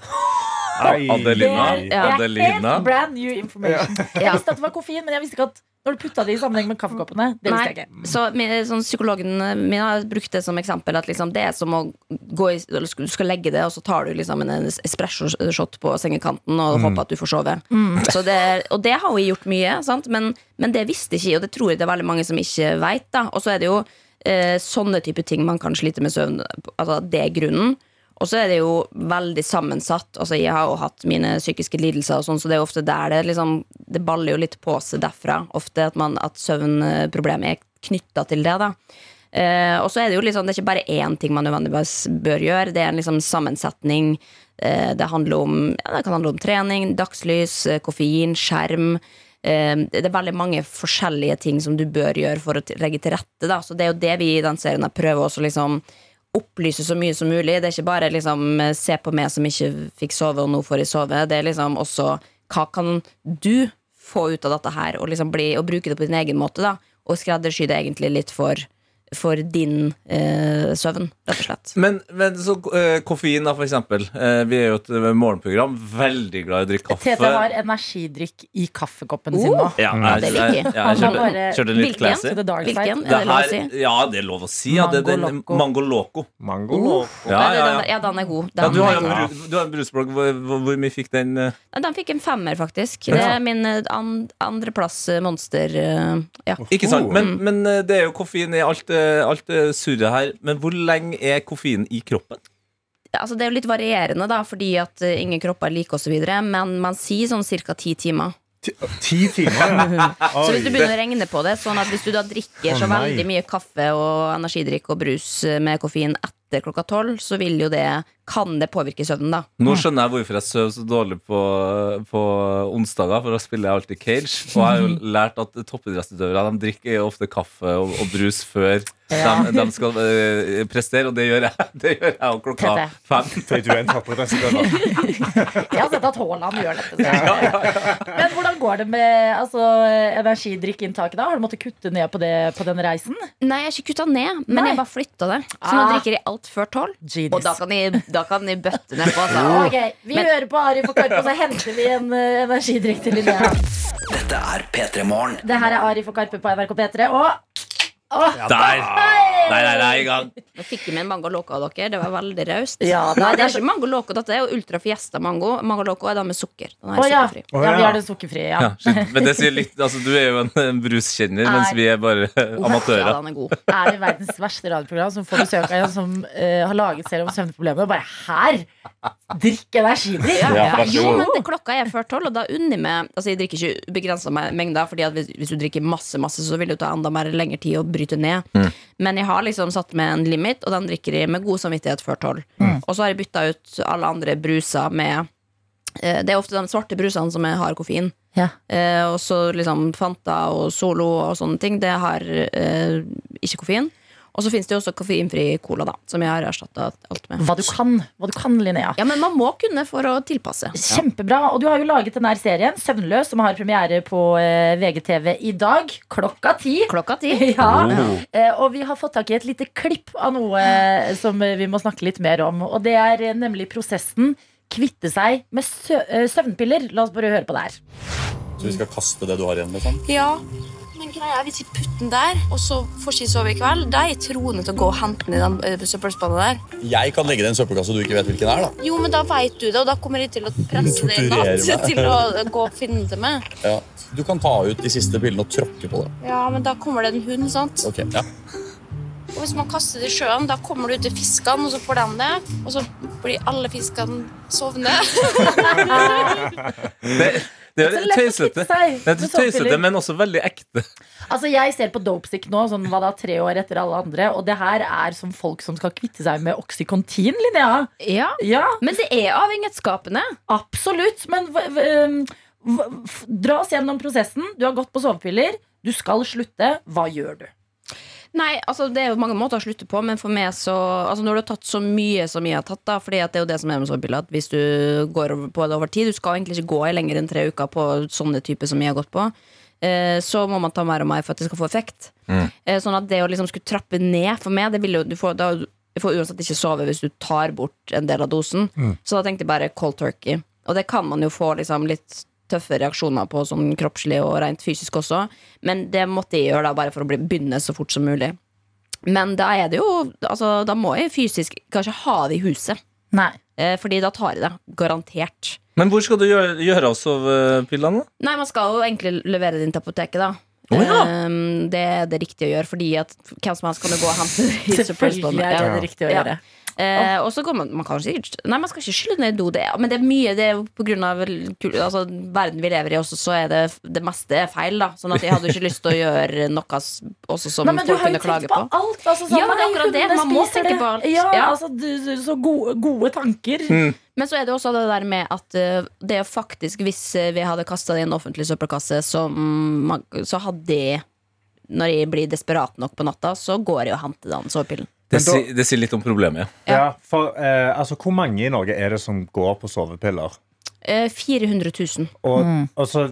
Adelina. Det er Adelina. helt brand new information. Jeg visste at det var koffein, men jeg visste ikke at når du putta det i sammenheng med kaffekoppene. Det visste jeg ikke. Så sånn, Psykologen min har brukt det som eksempel. At liksom, det er som å gå i, eller Du skal legge det, og så tar du liksom en espresso-shot på sengekanten og håper at du får sove. Så det, og det har vi gjort mye, sant? Men, men det visste ikke jeg, og det tror jeg det er veldig mange som ikke veit. Og så er det jo eh, sånne type ting man kan slite med søvn. Altså, det er grunnen. Og så er det jo veldig sammensatt. Altså, jeg har jo hatt mine psykiske lidelser, og sånn, så det er jo ofte der det liksom Det baller jo litt på seg derfra. Ofte at, at søvnproblemet er knytta til det. da Eh, og så er det jo liksom, det er ikke bare én ting man nødvendigvis bør gjøre. Det er en liksom sammensetning. Eh, det, om, ja, det kan handle om trening, dagslys, eh, koffein, skjerm. Eh, det er veldig mange forskjellige ting som du bør gjøre for å legge til rette. Da. Så det er jo det vi i den serien prøver også liksom opplyse så mye som mulig. Det er ikke bare liksom eh, se på meg som ikke fikk sove, og nå får jeg sove. Det er liksom også hva kan du få ut av dette her, og liksom bli, og bruke det på din egen måte, da. Og skreddersy det egentlig litt for, for din eh, søvn, rett og slett. Men, men så eh, koffein, da, for eksempel. Eh, vi er jo et eh, morgenprogram. Veldig glad i å drikke kaffe. Tete har energidrikk i kaffekoppen sin nå. Ja, Mm. jeg, det jeg, liker jeg, jeg. jeg Han kjørte, bare- kjørte en litt Hvilken? classy. To the dark Hvilken? side. Er det lov å si? ja, det er lov å si. Ja, det, det, Mango Loco. Mango Loco. Mango Ja, Nei, det- ja, den, ja. ja, den er god. ja, du har er jo en god. bru- du har en brusblogg. Hvor, hvor, hvor mye fikk den? eh? Ja, den fikk en femmer, faktisk. Det er min eh, an, andreplass eh, monster. eh, ja. Ikke sant? Oh. Men, men eh, det er jo koffein i alt, eh, alt det surret her. Men hvor lenge er koffein i kroppen? Altså, det er jo litt varierende, da, fordi at eh, ingen kropper er like osv., men man sier sånn ca. ti timer. Ti, ti timer? ja. Så hvis du begynner å regne på det, sånn at hvis du da drikker så veldig mye kaffe og energidrikk og brus eh, med koffein etter klokka tolv, så vil jo det kan det påvirke søvnen, da. Nå skjønner jeg hvorfor jeg sover så dårlig på, på onsdager, for da spiller jeg alltid cage. Og jeg har jo lært at toppidrettsutøvere de drikker ofte kaffe og, og brus før Ja. de, de skal uh, prestere, og det gjør jeg. Det gjør jeg jo klokka Tete. fem. Fordi du er en toppidrettsutøver. Jeg har sett at Haaland gjør dette. så- Men hvordan går det med altså, energidrikkinntaket? da? Har du måttet kutte ned på det på den reisen? Nei, jeg har ikke kutta ned, men Nei. jeg bare flytta det. Så nå Ah. drikker jeg alt før tolv. Genius. Og da kan de, da kan de bøtte nedpå. Altså. Ok, Vi Men- hører på Ari for Karpe, og så henter vi en uh, energidrikk til Linnea. Dette er P3 Morgen. Det her er Ari for Karpe på NRK P3. Og Åh, Der! Nei, nei, nei, i gang. Nå fikk jeg med en mango loco av dere. Det var veldig raust. Ja, Nei, det er det er ikke mango loco. Dette er jo ultra fiesta mango. Mango loco er da med sukker. Den er oh, ja. sukkerfri. Å, ja, vi ja. har den sukkerfrie. Ja. Ja, men det sier litt altså, Du er jo en, en bruskjenner, mens vi er bare Ja, amatører. den er god. Er det verdens verste radioprogram som får besøk av en som uh, har laget selv om søvnproblemer? Og bare her! Drikk energidrikk! Ja, Ja, jo, men det, klokka er før tolv, og da unner jeg meg Altså, jeg drikker ikke ubegrensa mengder, Fordi at hvis, hvis du drikker masse, masse, så vil det jo ta enda mer lengre tid å bryte ned. Men jeg har liksom satt med en limit, og den drikker jeg med god samvittighet før tolv. Og så har jeg bytta ut alle andre bruser med eh, Det er ofte de svarte brusene som har koffein. Ja. Eh, og så liksom Fanta og Solo og sånne ting, det har eh, ikke koffein. Og så finnes det jo også koffeinfri cola, da, som jeg har erstatta alt med. Hva du kan, hva du kan, Linnea. Ja, men man må kunne for å tilpasse. Kjempebra. Og du har jo laget denne serien, Søvnløs, som har premiere på eh, VGTV i dag. Klokka ti. Klokka ti. Ja. Oh. og vi har fått tak i et lite klipp av noe eh, som eh, vi må snakke litt mer om. Og det er eh, nemlig prosessen kvitte seg med eh, søvnpiller. La oss bare høre på det her. Så vi skal kaste det du har igjen? liksom? Ja, men greia er hvis vi putter den der, og så får ikke sove i kveld, da er jeg troende til å gå og hente den i den eh, søppelspannet der. Jeg kan legge det i en søppelkasse du ikke vet hvilken er. da. Jo, men da vet du det, og da kommer jeg til å presse deg i natt meg. til å gå og finne det med. Ja. Du kan ta ut de siste pillene og tråkke på det. Ja, men da kommer det en hund, sant? Ok, ja. Og hvis man kaster det i sjøen, da kommer det ut til fiskene, og så får de det, og så blir alle fiskene sovne. Det, det er tøysete. Det er tøysete, men også veldig ekte. Altså Jeg ser på Dopesick nå, sånn hva da, tre år etter alle andre. Og det her er som folk som skal kvitte seg med Oxycontin, Linnea. Ja, Ja, Men det er avhengighetsskapende. absolutt. Men v v v dra oss gjennom prosessen. Du har gått på sovepiller. Du skal slutte. Hva gjør du? Nei, altså Det er jo mange måter å slutte på, men for meg så altså Når du har tatt så mye som jeg har tatt, da Fordi det er jo det som er med sovepiller, at hvis du går på det over tid Du skal egentlig ikke gå i lenger enn tre uker på sånne typer som jeg har gått på. Eh, så må man ta mer og mer for at det skal få effekt. Eh, sånn at det å liksom skulle trappe ned for meg det vil jo, du, får, da, du får uansett ikke sove hvis du tar bort en del av dosen. Så da tenkte jeg bare cold turkey. Og det kan man jo få liksom litt tøffe reaksjoner på sånn kroppslig og rent fysisk også. Men det måtte jeg gjøre da bare for å begynne så fort som mulig. Men da er det jo altså, Da må jeg fysisk kanskje ha det i huset. Nei. Eh, fordi da tar jeg det. Garantert. Men hvor skal du gjøre, gjøre av sovepillene? Nei, man skal jo egentlig levere det inn til apoteket, da. Oh, ja. um, det er det riktige å gjøre, fordi at hvem som helst kan jo gå og hente det Selvfølgelig er det det riktige å Ja. Gjøre. oh. og så går man, man kan sikkert Nei, man skal ikke skylle ned do, det, men det er mye det er jo på grunn av altså, verden vi lever i også, så er det det meste er feil, da. Sånn at jeg hadde ikke lyst til å gjøre noe også som Nei, men du folk har jo kunne klage tenkt på, på. alt. Altså, sånn, Ja, det er akkurat det. Man må tenke på alt. Ja, Ja. altså, du, du- så gode, gode tanker. Men så er det også det der med at eh, det er faktisk Hvis eh, vi hadde kasta det i en offentlig søppelkasse, så, så hadde jeg Når jeg blir desperat nok på natta, så går jeg og henter den sovepillen. Det, da- sier- det sier litt om problemet. ja. Ja, for eh, altså, Hvor mange i Norge er det som går på sovepiller? Eh, 400 000. Og altså,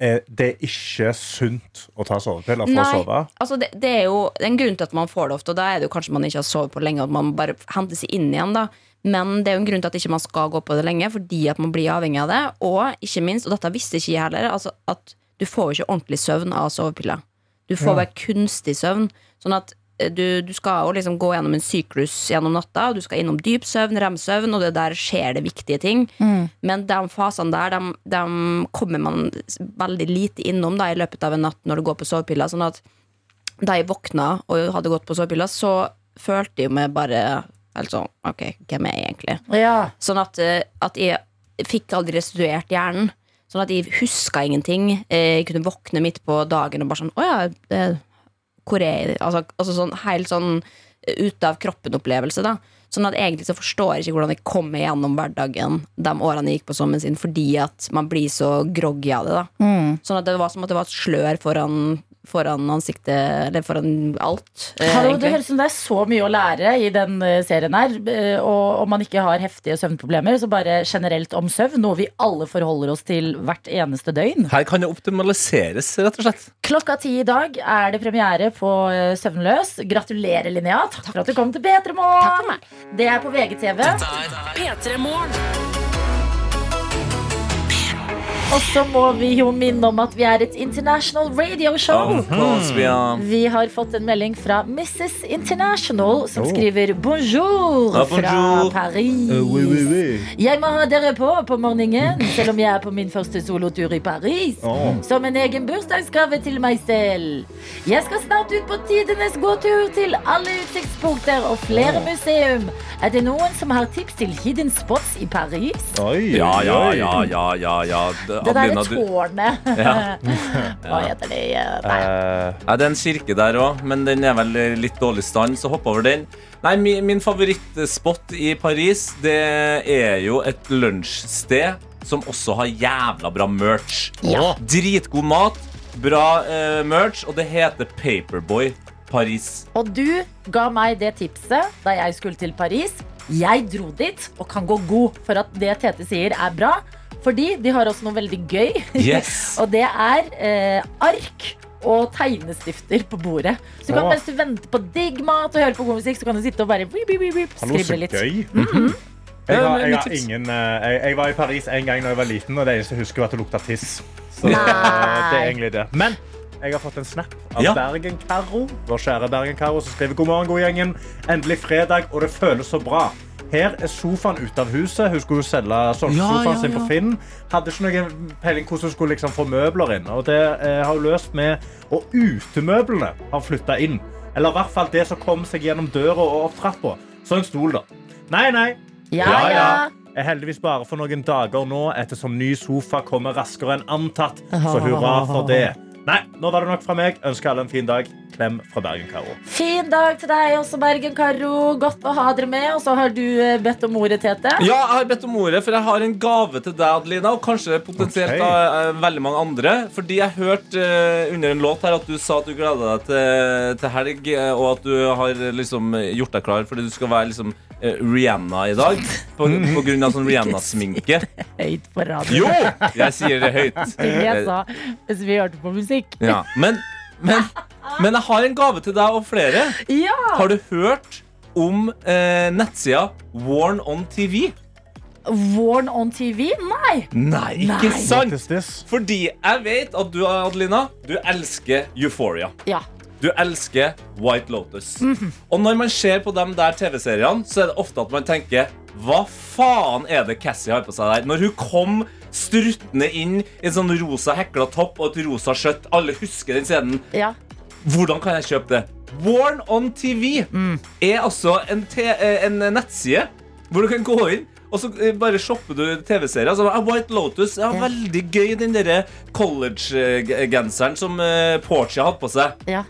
eh, det er ikke sunt å ta sovepiller for å Nei. sove? Altså det, det er jo det er en grunn til at man får det ofte, og da er det jo kanskje man ikke har sovet på lenge, og at man bare henter seg inn igjen, da. Men det er jo en grunn til at ikke man skal gå på det lenge, fordi at man blir avhengig av det. Og ikke minst, og dette visste ikke jeg heller, altså at du får jo ikke ordentlig søvn av sovepiller. Du får bare kunstig søvn. Sånn at du, du skal jo liksom gå gjennom en syklus gjennom natta. Du skal innom dyp søvn, rem-søvn, og det der skjer det viktige ting. Men de fasene der, de, de kommer man veldig lite innom da, i løpet av en natt når du går på sovepiller. Sånn at da jeg våkna og hadde gått på sovepiller, så følte jeg meg bare helt sånn Ok, hvem er jeg egentlig? Ja. Sånn at, eh, at jeg fikk aldri restituert hjernen. Sånn at jeg huska ingenting. Eh, Jeg kunne våkne midt på dagen og bare sånn Å ja, det, hvor er? Altså, altså sånn helt sånn eh, ute av kroppen-opplevelse, da. Sånn at egentlig så forstår jeg ikke hvordan jeg kom meg gjennom hverdagen de årene jeg gikk på sommeren sin, fordi at man blir så groggy av det, da. Sånn at det var som at det var et slør foran, foran ansiktet, eller foran alt. eh, Hallo, det høres ut som det er så mye å lære i den eh, serien her. eh, Og om man ikke har heftige søvnproblemer, så bare generelt om søvn. Noe vi alle forholder oss til hvert eneste døgn. Her kan det optimaliseres, rett og slett. Klokka ti i dag er det premiere på Søvnløs. Gratulerer, Linnea. Takk for at du kom til P3 Takk for Morgen. Det er på VGTV. P3 Morgen. Og så må vi jo minne om at vi er et international radio show. Vi har- fått en melding fra Mrs. International, som Oh. skriver bonjour, fra. Paris. Jeg må ha dere på på morgenen, selv om jeg er på min første solotur i Paris. Som en egen bursdagsgave til meg selv. Jeg skal snart ut på tidenes gåtur til alle utsiktspunkter og flere museum. Er det noen som har tips til hidden spots i Paris? Oi, Ja, ja, ja, ja, ja, ja. Det- der derre tårnet. Ja. Hva heter det? Nei. Eh, Ja, det er en kirke der òg, men den er vel litt dårlig stand, så hopp over den. Nei, min, min favorittspot i Paris, det er jo et lunsjsted som også har jævla bra merch. Ja. Dritgod mat, bra uh, merch, og det heter Paperboy Paris. Og du ga meg det tipset da jeg skulle til Paris. Jeg dro dit og kan gå god for at det Tete sier er bra. Fordi de har også noe veldig gøy. Yes. og det er eh, ark og tegnestifter på bordet. Så du kan mens du venter på digg mat og hører på god musikk, så kan du sitte og bare wip, wip, wip, skrible litt. gøy. Mhm. Jeg, har, jeg, har ingen, eh, jeg, jeg var i Paris en gang da jeg var liten, og det eneste jeg husker, var at det lukta tiss. Så Nei. eh, det er egentlig det. Men jeg har fått en snap av Ja. Bergen-Karo. Vår kjære Bergen-Karo som skriver god morgen, god gjengen. Endelig fredag, og det føles så bra. Her er sofaen ute av huset. Hun skulle jo selge sofaen ja, sin på Finn. Hadde ikke noen peiling hvordan hun skulle liksom få møbler inn. Og det eh, har hun løst med Og utemøblene har flytta inn. Eller i hvert fall det som kom seg gjennom døra og opp trappa. Så en stol, da. Nei, nei. Ja, Ja, ja. ja. Er heldigvis bare for noen dager nå, ettersom ny sofa kommer raskere enn antatt. Så hurra for det. Nei, nå var det nok fra meg. Ønsker alle en fin dag. Klem fra Bergen-Karo. Fin dag til deg også, Bergen-Karo. Godt å ha dere med. Og så har du eh, bedt om ordet, Tete. Ja, jeg har bedt om ordet, for jeg har en gave til deg, Adelina. Og kanskje potensielt okay. da, eh, veldig mange andre. Fordi jeg hørte eh, under en låt her at du sa at du gleder deg til, til helg, og at du har liksom gjort deg klar fordi du skal være liksom Rihanna i dag. På, på grunn av sånn Rihanna-sminke. Høyt på radio. Jo! Jeg sier det høyt. Jeg sa hvis vi hørte på musikk. Ja, men, men, men jeg har en gave til deg og flere. Ja! Har du hørt om eh, nettsida Warn on TV? Warn on TV? Nei. Nei, ikke Nei. sant? Fordi jeg vet at du, Adelina, du elsker Euphoria. Ja. Du elsker White Lotus. Og når man ser på de der TV-seriene, så er det ofte at man tenker Hva faen er det Cassie har på seg der? Når hun kom struttende inn i en sånn rosa hekla topp og et rosa skjøtt. Alle husker den scenen. ja. Hvordan kan jeg kjøpe det? Warn on TV er altså en, te eh, en nettside hvor du kan gå inn og så eh, bare shopper du TV-serier. Altså, White Lotus er Ja. veldig gøy, den derre college-genseren som uh, Portia hadde på seg. ja.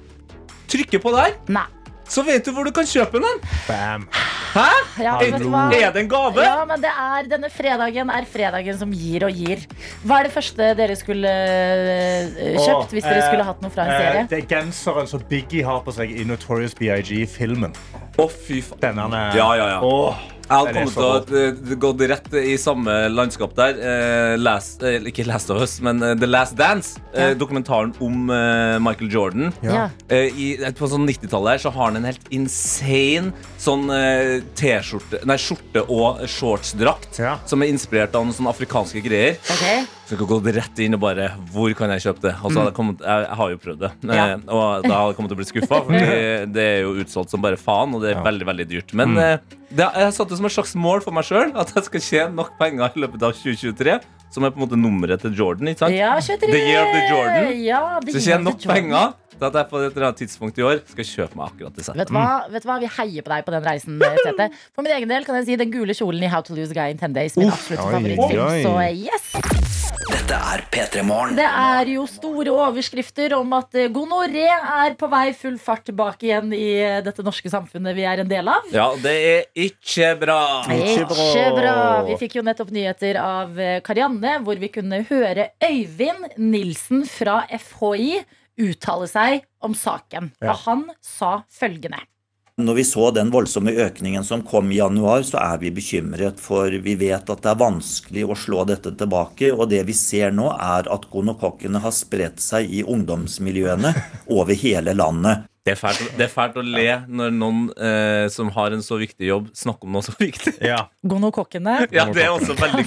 Trykker på der, Nei. så vet du hvor du kan kjøpe den. Bam. Hæ? Ja, Er, det en gave? Ja, men det er, denne fredagen er fredagen som gir og gir. Hva er det første dere skulle eh, kjøpt hvis dere skulle hatt noe fra en eh, serie? Det er genseren som Biggie har på seg i Notorious B.I.G.-filmen. Å, fy faen. Ja, ja, ja. Åh, Jeg hadde kommet til å uh, gått rett i samme landskap der. Uh, last, uh, ikke Last of Us, men uh, The Last Dance. eh, Ja. Dokumentaren om eh, Michael Jordan. Ja. Eh, i, på sånn 90-tallet her så har han en helt insane sånn eh, T-skjorte Nei, skjorte og shortsdrakt Ja. som er inspirert av noen sånne afrikanske greier. Ok. Så jeg kan gå rett inn og bare Hvor kan jeg kjøpe det? Og så hadde jeg, kommet, jeg, jeg har jo prøvd det. Ja. Eh, og da hadde jeg kommet til å bli skuffa, for det er jo utsolgt som bare faen, og det er veldig veldig dyrt. Men mm. det, jeg satte det som et slags mål for meg sjøl at jeg skal tjene nok penger i løpet av 2023, som er på en måte nummeret til Jordan. ikke sant? Ja, 23. The year of the Jordan. Ja, the Så tjene tjener nok penger til at jeg på et eller annet tidspunkt i år skal kjøpe meg akkurat det settet. Vet du, hva? Vet du hva? Vi heier på deg på den reisen. Tete. For min egen del kan jeg si den gule kjolen i How to Lose a Guy in 10 Days. Min absolutte favorittfilm. Så yes! Dette er P3 Morgen. Det er jo store overskrifter om at eh, gonoré er på vei full fart tilbake igjen i eh, dette norske samfunnet vi er en del av. Ja, det er ikke bra. Ikke bra. Ikke bra. Vi fikk jo nettopp nyheter av eh, Karianne, hvor vi kunne høre Øyvind Nilsen fra FHI uttale seg om saken. Ja. Og han sa følgende. Når vi så den voldsomme økningen som kom i januar, så er vi bekymret. For vi vet at det er vanskelig å slå dette tilbake. Og det vi ser nå, er at gonokokkene har spredt seg i ungdomsmiljøene over hele landet. Det er fælt, det er fælt å le når noen eh, som har en så viktig jobb, snakker om noe så viktig. Ja. Gonokokkene. Ja, det er også veldig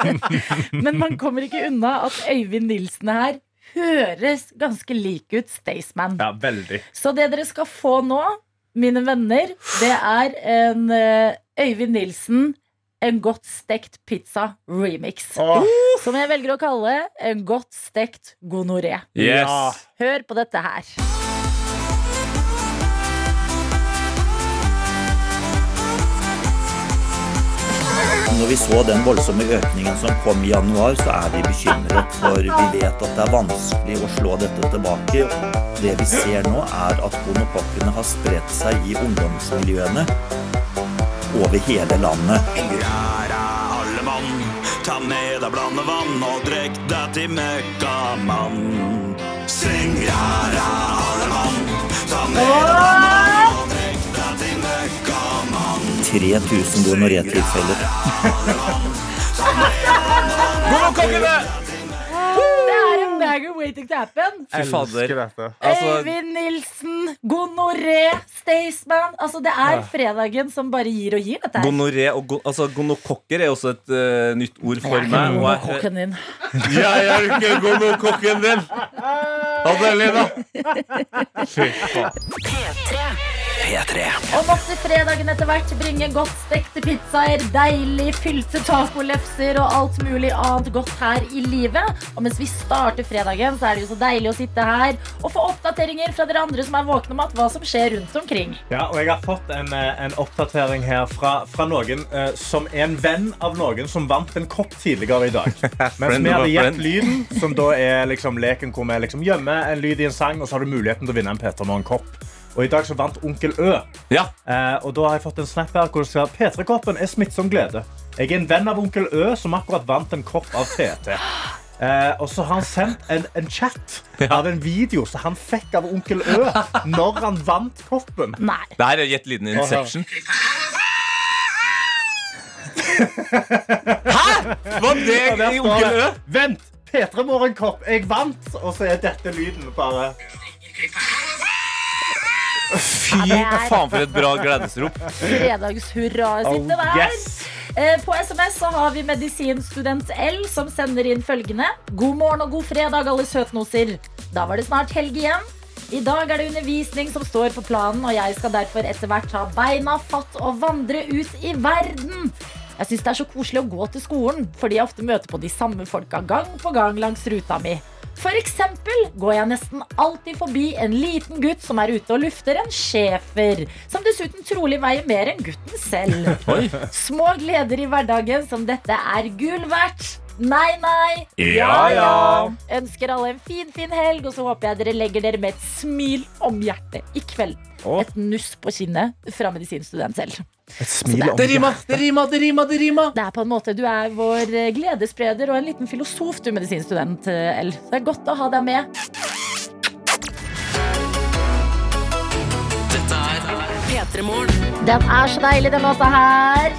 Men man kommer ikke unna at Øyvind Nilsen her høres ganske lik ut Staysman. ja, veldig. Så det dere skal få nå, mine venner, det er en eh, Øyvind Nilsen en godt stekt pizza remix. Oh. Som jeg velger å kalle en godt stekt gonoré. Yes. Hør på dette her. Når vi så den voldsomme økningen som kom i januar, så er vi bekymret. For vi vet at det er vanskelig å slå dette tilbake. Det vi ser nå, er at gonokokkene har spredt seg i ungdomsmiljøene over hele landet. Her er alle mann, Ta med deg blandevann og drikk deg til møkkamann. Syng rara alle mann. Ta med deg blandevann 3000 gonoré-tilfeller. Gonokokkene! Det er en banger waiting to happen. Fy fader. Dette. Altså, Øyvind Nilsen, gonoré, Staysman. Altså, det er fredagen som bare gir og gir, dette her. gonoré og go altså, gonokokker er også et eh, nytt ord for Jeg er meg. ikke Og jeg, gonokokken din. jeg er ikke gonokokken din! Adelina. Fy faen. P3. Og måtte fredagen etter hvert bringe godt stekte pizzaer, deilig fylte tacolefser og alt mulig annet godt her i livet. Og mens vi starter fredagen, så er det jo så deilig å sitte her og få oppdateringer fra dere andre som er våkne om at hva som skjer rundt omkring. Ja, og jeg har fått en, eh, en oppdatering her fra, fra noen uh, som er en venn av noen som vant en kopp tidligere i dag. Mens vi hadde gjett lyden, som da er liksom leken hvor vi liksom gjemmer en lyd i en sang, og så har du muligheten til å vinne en Peter med en kopp. Og i dag så vant Onkel Ø. Ja. Eh, og da har jeg fått en snap her hvor det skal P3-koppen er smittsom glede. Jeg er en venn av Onkel Ø som akkurat vant en kopp av TT. Eh, og så har han sendt en, en chat av en video som han fikk av Onkel Ø når han vant koppen. Nei. Det her er Gjett lyden i Inception. Hæ?! Var det i Onkel Ø? Vent! P3 Morgenkopp, jeg vant! Og så er dette lyden bare Fy faen, for et bra gledesrop. Fredagshurraet sitt det der. yes. Eh, På SMS så har vi medisinstudent L som sender inn følgende. God morgen og god fredag, alle søtnoser. Da var det snart helg igjen. I dag er det undervisning som står på planen, og jeg skal derfor etter hvert ta beina fatt og vandre ut i verden. Jeg syns det er så koselig å gå til skolen, fordi jeg ofte møter på de samme folka gang på gang langs ruta mi. For eksempel går jeg nesten alltid forbi en liten gutt som er ute og lufter en schæfer, som dessuten trolig veier mer enn gutten selv. Oi. Små gleder i hverdagen som dette er gull verdt. Nei, nei. Ja, ja. Ønsker alle en fin, fin helg, og så håper jeg dere legger dere med et smil om hjertet i kveld. Oh. Et nuss på kinnet fra medisinstudent selv. Et smil om Det rimer, det rimer, det rimer, det rimer. Det er på en måte, Du er vår eh, gledesspreder og en liten filosof, du medisinstudent. eh, L. Det er godt å ha deg med. Dette er P3 Morgen. Den er så deilig, den låta her.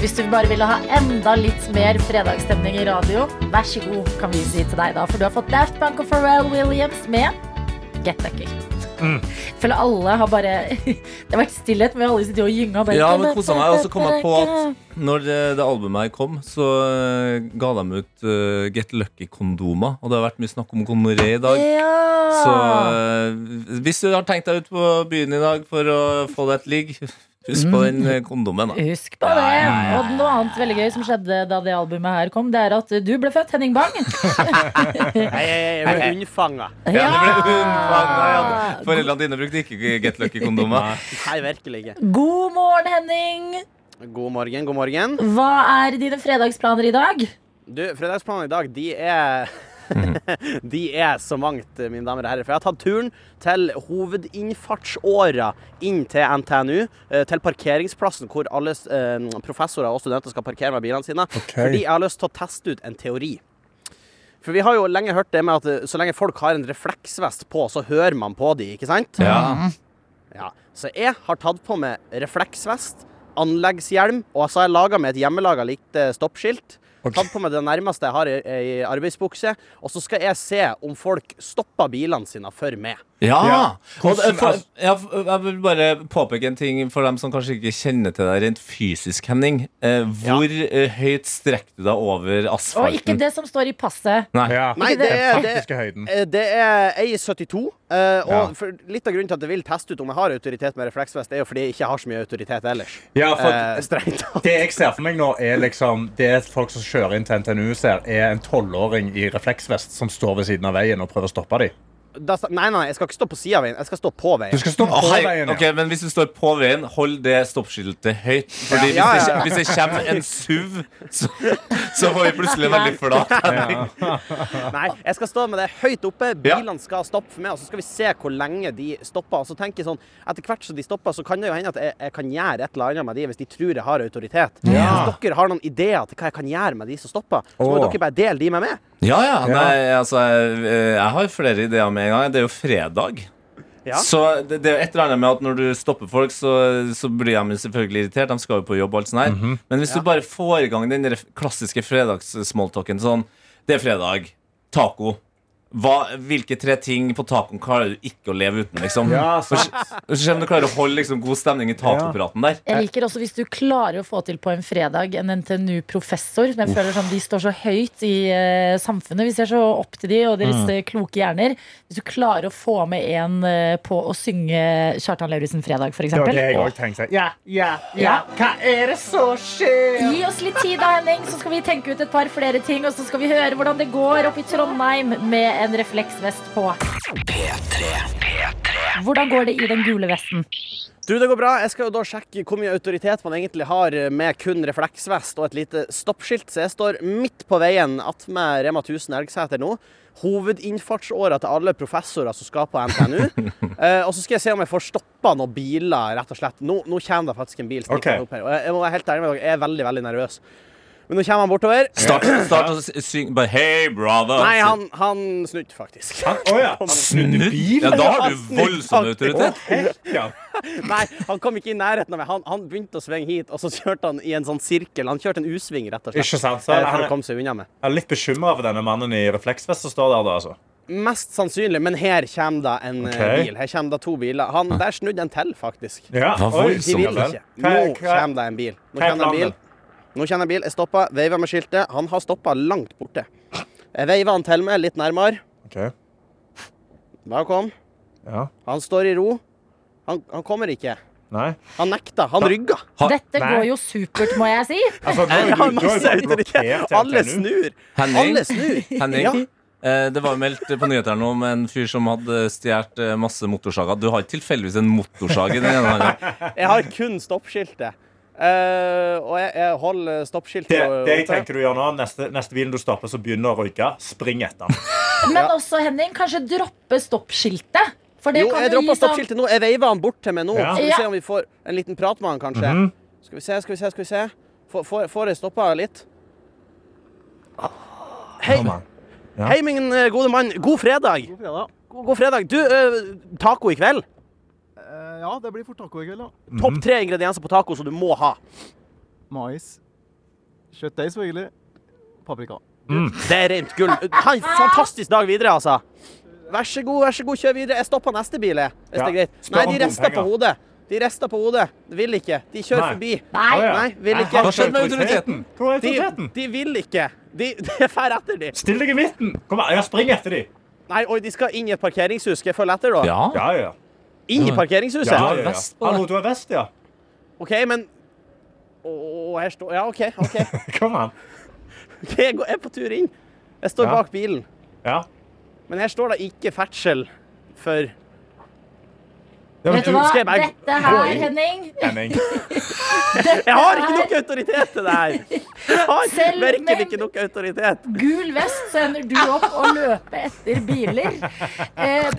Hvis du bare ville ha enda litt mer fredagsstemning i radio, vær så god, kan vi si til deg da. For du har fått Daft Bank og Pharrell Williams med Get Lucky. Jeg føler alle har bare Det har vært stillhet med alle sitter og gynga. bare- Ja, men kosa meg. Og så kom jeg på at når det, det albumet her kom, så eh, ga de ut uh, Get Lucky-kondomer. Og det har vært mye snakk om gonoré i dag. Ja. Så uh, hvis du har tenkt deg ut på byen i dag for å få deg et ligg, husk på den eh, kondomen. da Husk på det. Og noe annet veldig gøy som skjedde da det albumet her kom, det er at du ble født, Henning Bang. Nei, jeg, jeg ble unnfanga. Ja, du ble unnfanga. ja. Foreldrene dine brukte ikke Get Lucky-kondomer. Nei, virkelig ikke. God morgen, Henning. God morgen, god morgen. Hva er dine fredagsplaner i dag? Du, fredagsplanene i dag, de er De er så mangt, mine damer og herrer. For jeg har tatt turen til hovedinnfartsåra inn til NTNU. eh, Til parkeringsplassen hvor alle eh, professorer og studenter skal parkere med bilene sine. Fordi jeg har lyst til å teste ut en teori. For vi har jo lenge hørt det med at eh, så lenge folk har en refleksvest på, så hører man på de, ikke sant? Ja. Ja, så jeg har tatt på meg refleksvest, anleggshjelm, og så har jeg laga meg et hjemmelaga lite stoppskilt. Tatt på meg det nærmeste jeg har i, i arbeidsbukse. Og så skal jeg se om folk stopper bilene sine for meg. Ja. Ja. Hvordan, for, ja! jeg vil bare påpeke en ting for dem som kanskje ikke kjenner til deg rent fysisk, Henning. Eh, hvor ja. høyt strekker du deg over asfalten? Og ikke det som står i passet. Nei, Nei det, er, det, det er 1,72. Uh, og ja. Litt av grunnen til at jeg vil teste ut om jeg har autoritet med refleksvest, er jo fordi jeg ikke har så mye autoritet ellers. Ja, for uh, Det jeg ser for meg nå, er liksom Det folk som kjører inn til NTNU, ser, er en tolvåring i refleksvest som står ved siden av veien og prøver å stoppe dem da, Nei, nei, jeg skal ikke stå på sida av veien. Jeg skal stå på veien. Du skal stå på på hei, veien. ok, men hvis du står på veien, hold det stoppskiltet høyt. Fordi Ja, hvis, ja, det, ja. hvis det kommer en SUV, så, så får vi plutselig veldig flat. Nei, jeg skal stå med det høyt oppe. Bilene skal stoppe for meg, og så skal vi se hvor lenge de stopper. Og så tenker jeg sånn, Etter hvert som de stopper, så kan det jo hende at jeg, jeg kan gjøre et eller annet med de hvis de tror jeg har autoritet. Ja. Hvis dere har noen ideer til hva jeg kan gjøre med de som stopper, så må oh. dere bare dele de med meg. Ja, ja. Nei, altså, jeg, jeg har flere ideer med en gang. Det er jo fredag. Ja. Så det, det er et eller annet med at når du stopper folk, så, så blir de selvfølgelig irritert. De skal jo på jobb og alt sånt her. Mhm. Men hvis du bare får i gang den klassiske fredagssmalltalken sånn Det er fredag. Taco. Hva, hvilke tre ting på tacoen klarer du ikke å leve uten, liksom? Ja, sant. så- og om du klarer å holde liksom, god stemning i tacopraten der. Jeg liker også hvis du klarer å få til på en fredag en NTNU-professor. Jeg føler som De står så høyt i uh, samfunnet. Vi ser så opp til de og deres Mm. eh, kloke hjerner. Hvis du klarer å få med en uh, på å synge Kjartan Lauritzen 'Fredag', f.eks. Det var det jeg også tenkte. Ja, ja, ja. Hva er det som skjer? Gi oss litt tid da, Henning, så skal vi tenke ut et par flere ting. Og så skal vi høre hvordan det går opp i Trondheim med en refleksvest på. P3. Hvordan går det i den gule vesten? Du, det går bra. Jeg skal jo da sjekke hvor mye autoritet man egentlig har med kun refleksvest og et lite stoppskilt. Så jeg står midt på veien attmed Rema 1000 Elgseter nå. Hovedinnfartsåra til alle professorer som skal på NTNU. eh, og så skal jeg se om jeg får stoppa noen biler, rett og slett. Nå, nå kommer det faktisk en bil. stikkende Ok. opp her. Og jeg, jeg må være helt ærlig med dere, jeg er veldig, veldig nervøs. Men nå kommer han bortover. Start, start å synge bare Hey, brother. Nei, han, han snudde faktisk. Å ja. Snudde? Ja, da har du voldsom autoritet. Nei, han kom ikke i nærheten av meg. Han, han begynte å svinge hit, og så kjørte han i en sånn sirkel. Han kjørte en U-sving, rett og slett. Ikke sant? Så eh, han for å komme seg unna med. Jeg er litt bekymra for denne mannen i refleksvest som står der. da, altså. Mest sannsynlig, men her kommer det en okay. Bil. Her kommer det to biler. Han, der snudde en til, faktisk. Ja, oi, De vil ikke. Nå er- er- kommer det en bil. Nå kommer det en bil. Nå kjenner jeg bil. Jeg stoppa, veiva med skiltet. Han har stoppa langt borte. Jeg veiva han til meg, litt nærmere. Ok. Bare kom. Ja. Han står i ro. Han, han kommer ikke. Nei. Han nekta. Han rygga. Dette Nei. går jo supert, må jeg si. Altså, du- har du masse autoritet. blokkert Alle snur. Henning? Alle snur. Henning? Ja. Eh, Det var jo meldt på nyhetene om en fyr som hadde stjålet eh, masse motorsager. Du har ikke tilfeldigvis en motorsag i den ene hånda? Jeg har kun stoppskiltet. Eh, og jeg, jeg holder stoppskiltet Det, det jeg tenker du gjør nå, neste, neste bilen du stopper, så begynner å røyke, spring etter. Men også, Henning, kanskje droppe stoppskiltet. For det Jo, kan jeg jo droppa sånn stoppskiltet nå. Jeg veiver han bort til meg nå. Ja. Skal vi se om vi får en liten prat med han, kanskje. Mhm. Skal vi se, skal vi se, skal vi se. Får, får, får jeg stoppa litt? Hei. Ja. hei min eh, gode mann. God fredag. God fredag. God, god fredag. Du, uh, taco i kveld. Eh, ja, det blir fort taco i kveld, ja. Mhm. Topp tre ingredienser på taco som du må ha. Mais. Kjøttdeig, selvfølgelig. Paprika. Det er rent gull. Ha en fantastisk dag videre, altså. Vær så god, vær så god, kjør videre. Jeg stopper neste bil, jeg. Hvis Ja. det er greit. Spør Nei, de rister på hodet. De rister på hodet. De vil ikke. De kjører Nei. forbi. Nei. Nei, vil ikke. Hva skjedde med autoriteten? De, de vil ikke. De, de fer etter de. Still deg i midten! Kom her, jeg springer etter dem. Nei, oi, de skal inn i et parkeringshus. Skal jeg følge etter, da? Ja. Ja, ja. Inn i parkeringshuset? ja, ja, ja. Hallo, du har vest, ja. OK, men Å, her står Ja, OK. OK. Kom an. Ok, Jeg går- jeg er på tur inn. Jeg står Ja. bak bilen. Ja. Men her står det ikke ferdsel for Ja, men Vet du hva? skal jeg bare Dette gå her, inn? Henning Henning. Jeg har ikke nok autoritet til det her! Jeg har Selv virkelig med- ikke nok autoritet. Gul vest, så ender du opp å løpe etter biler. Eh,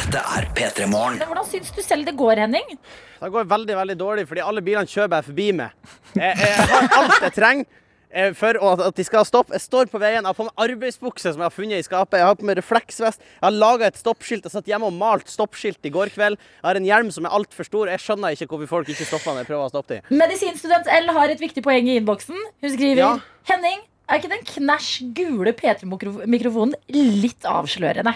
Dette er P3 Morgen. men hvordan syns du selv det går, Henning? Det går veldig veldig dårlig, fordi alle bilene kjøper jeg forbi med. Jeg, jeg har alt jeg trenger eh, for at de skal stoppe. Jeg står på veien, jeg har på meg arbeidsbukse som jeg har funnet i skapet. Jeg har på meg refleksvest. Jeg har laga et stoppskilt. Jeg satt hjemme og malt stoppskilt i går kveld. Jeg har en hjelm som er altfor stor. Jeg skjønner ikke hvorfor folk ikke stopper når jeg prøver å stoppe dem. Medisinstudent L har et viktig poeng i innboksen. Hun skriver Ja. Henning, er ikke den knæsj gule P3-mikrofonen litt avslørende?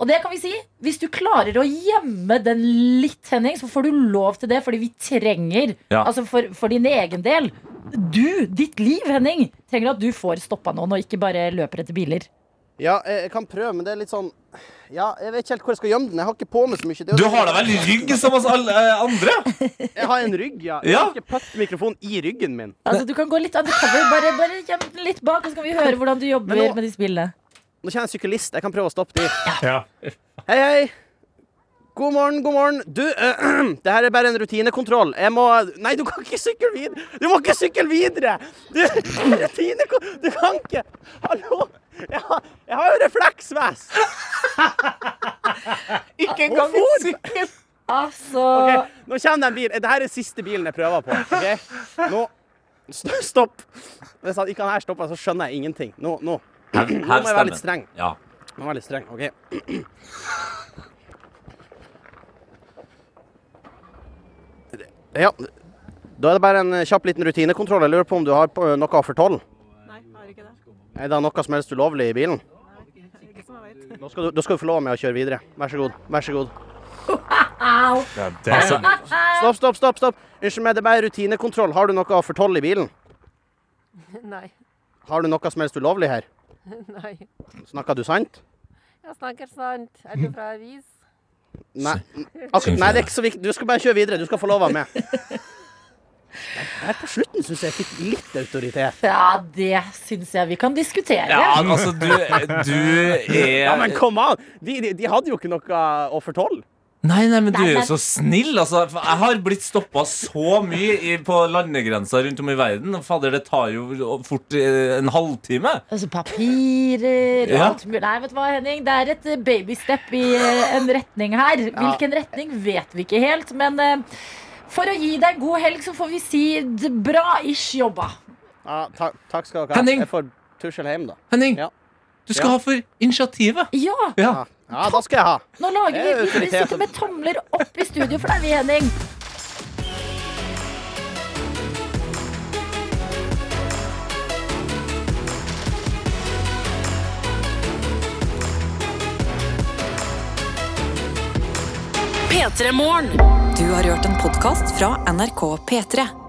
Og det kan vi si. Hvis du klarer å gjemme den litt, Henning, så får du lov til det, fordi vi trenger Ja. Altså for, for din egen del. Du, ditt liv, Henning, trenger at du får stoppa noen, og ikke bare løper etter biler. Ja, jeg, jeg kan prøve, men det er litt sånn Ja, jeg vet ikke helt hvor jeg skal gjemme den. Jeg har ikke på meg så mye. Det Du har da vel rygg som oss alle eh, andre? Jeg har en rygg, ja. Jeg Ja. har ikke putt-mikrofon i ryggen min. Altså, du kan gå litt undercover. Bare, bare gjem den litt bak, og så kan vi høre hvordan du jobber Men nå- med disse bildene. Nå kjenner jeg en syklist. Jeg kan prøve å stoppe de. Ja. Hei, hei. God morgen, god morgen. Du, uh, det her er bare en rutinekontroll. Jeg må Nei, du kan ikke sykle videre! Du må ikke sykle videre! Du, rutinekontroll Du kan ikke Hallo! Jeg har, jeg har jo refleksvest! Ikke engang en sykkel! Altså okay, Nå kommer det en bil. Dette er siste bilen jeg prøver på. Okay? Nå Stopp. Hvis han ikke han her stopper, så skjønner jeg ingenting. Nå, nå. Nå må jeg være litt streng. Ja. Nå må jeg være litt streng, OK? Ja, da er det bare en kjapp liten rutinekontroll. Jeg lurer på om du har noe for fortolle? Nei, jeg har ikke det. Er det noe som helst ulovlig i bilen? Nei, Ikke som jeg vet. Da skal, du, da skal du få lov med å kjøre videre. Vær så god. Vær så god. Au! Altså, stopp, stopp, stopp. stopp. Unnskyld meg, det er bare rutinekontroll. Har du noe for fortolle i bilen? Nei. Har du noe som helst ulovlig her? Nei. Snakker du sant? Jeg snakker sant. Er du fra avis? Nei, ak nei det er ikke så viktig. Du skal bare kjøre videre. Du skal få lov av meg. Her på slutten syns jeg jeg fikk litt autoritet. Ja, det syns jeg vi kan diskutere. Ja, altså, du, du er Ja, men kom an! De, de, de hadde jo ikke noe å fortolle. Nei, nei, men du er jo så snill. Altså, jeg har blitt stoppa så mye i, på landegrensa rundt om i verden. Fader, det tar jo fort eh, en halvtime. Altså papirer Ja. alt mulig. Nei, vet du hva, Henning? Det er et eh, babystep i eh, en retning her. Hvilken retning vet vi ikke helt, men for å gi deg en god helg, så får vi si bra-ish jobba. Ja, ta, takk skal dere ha. Henning. Jeg får tusle hjem, da. Henning, Ja. du skal Ja. ha for initiativet. Ja, Ja. Ja, da skal jeg ha. nå lager vi Vi, vi sitter med tomler opp i studio for deg, vi, Henning. P3 Morgen. Du har hørt en podkast fra NRK P3.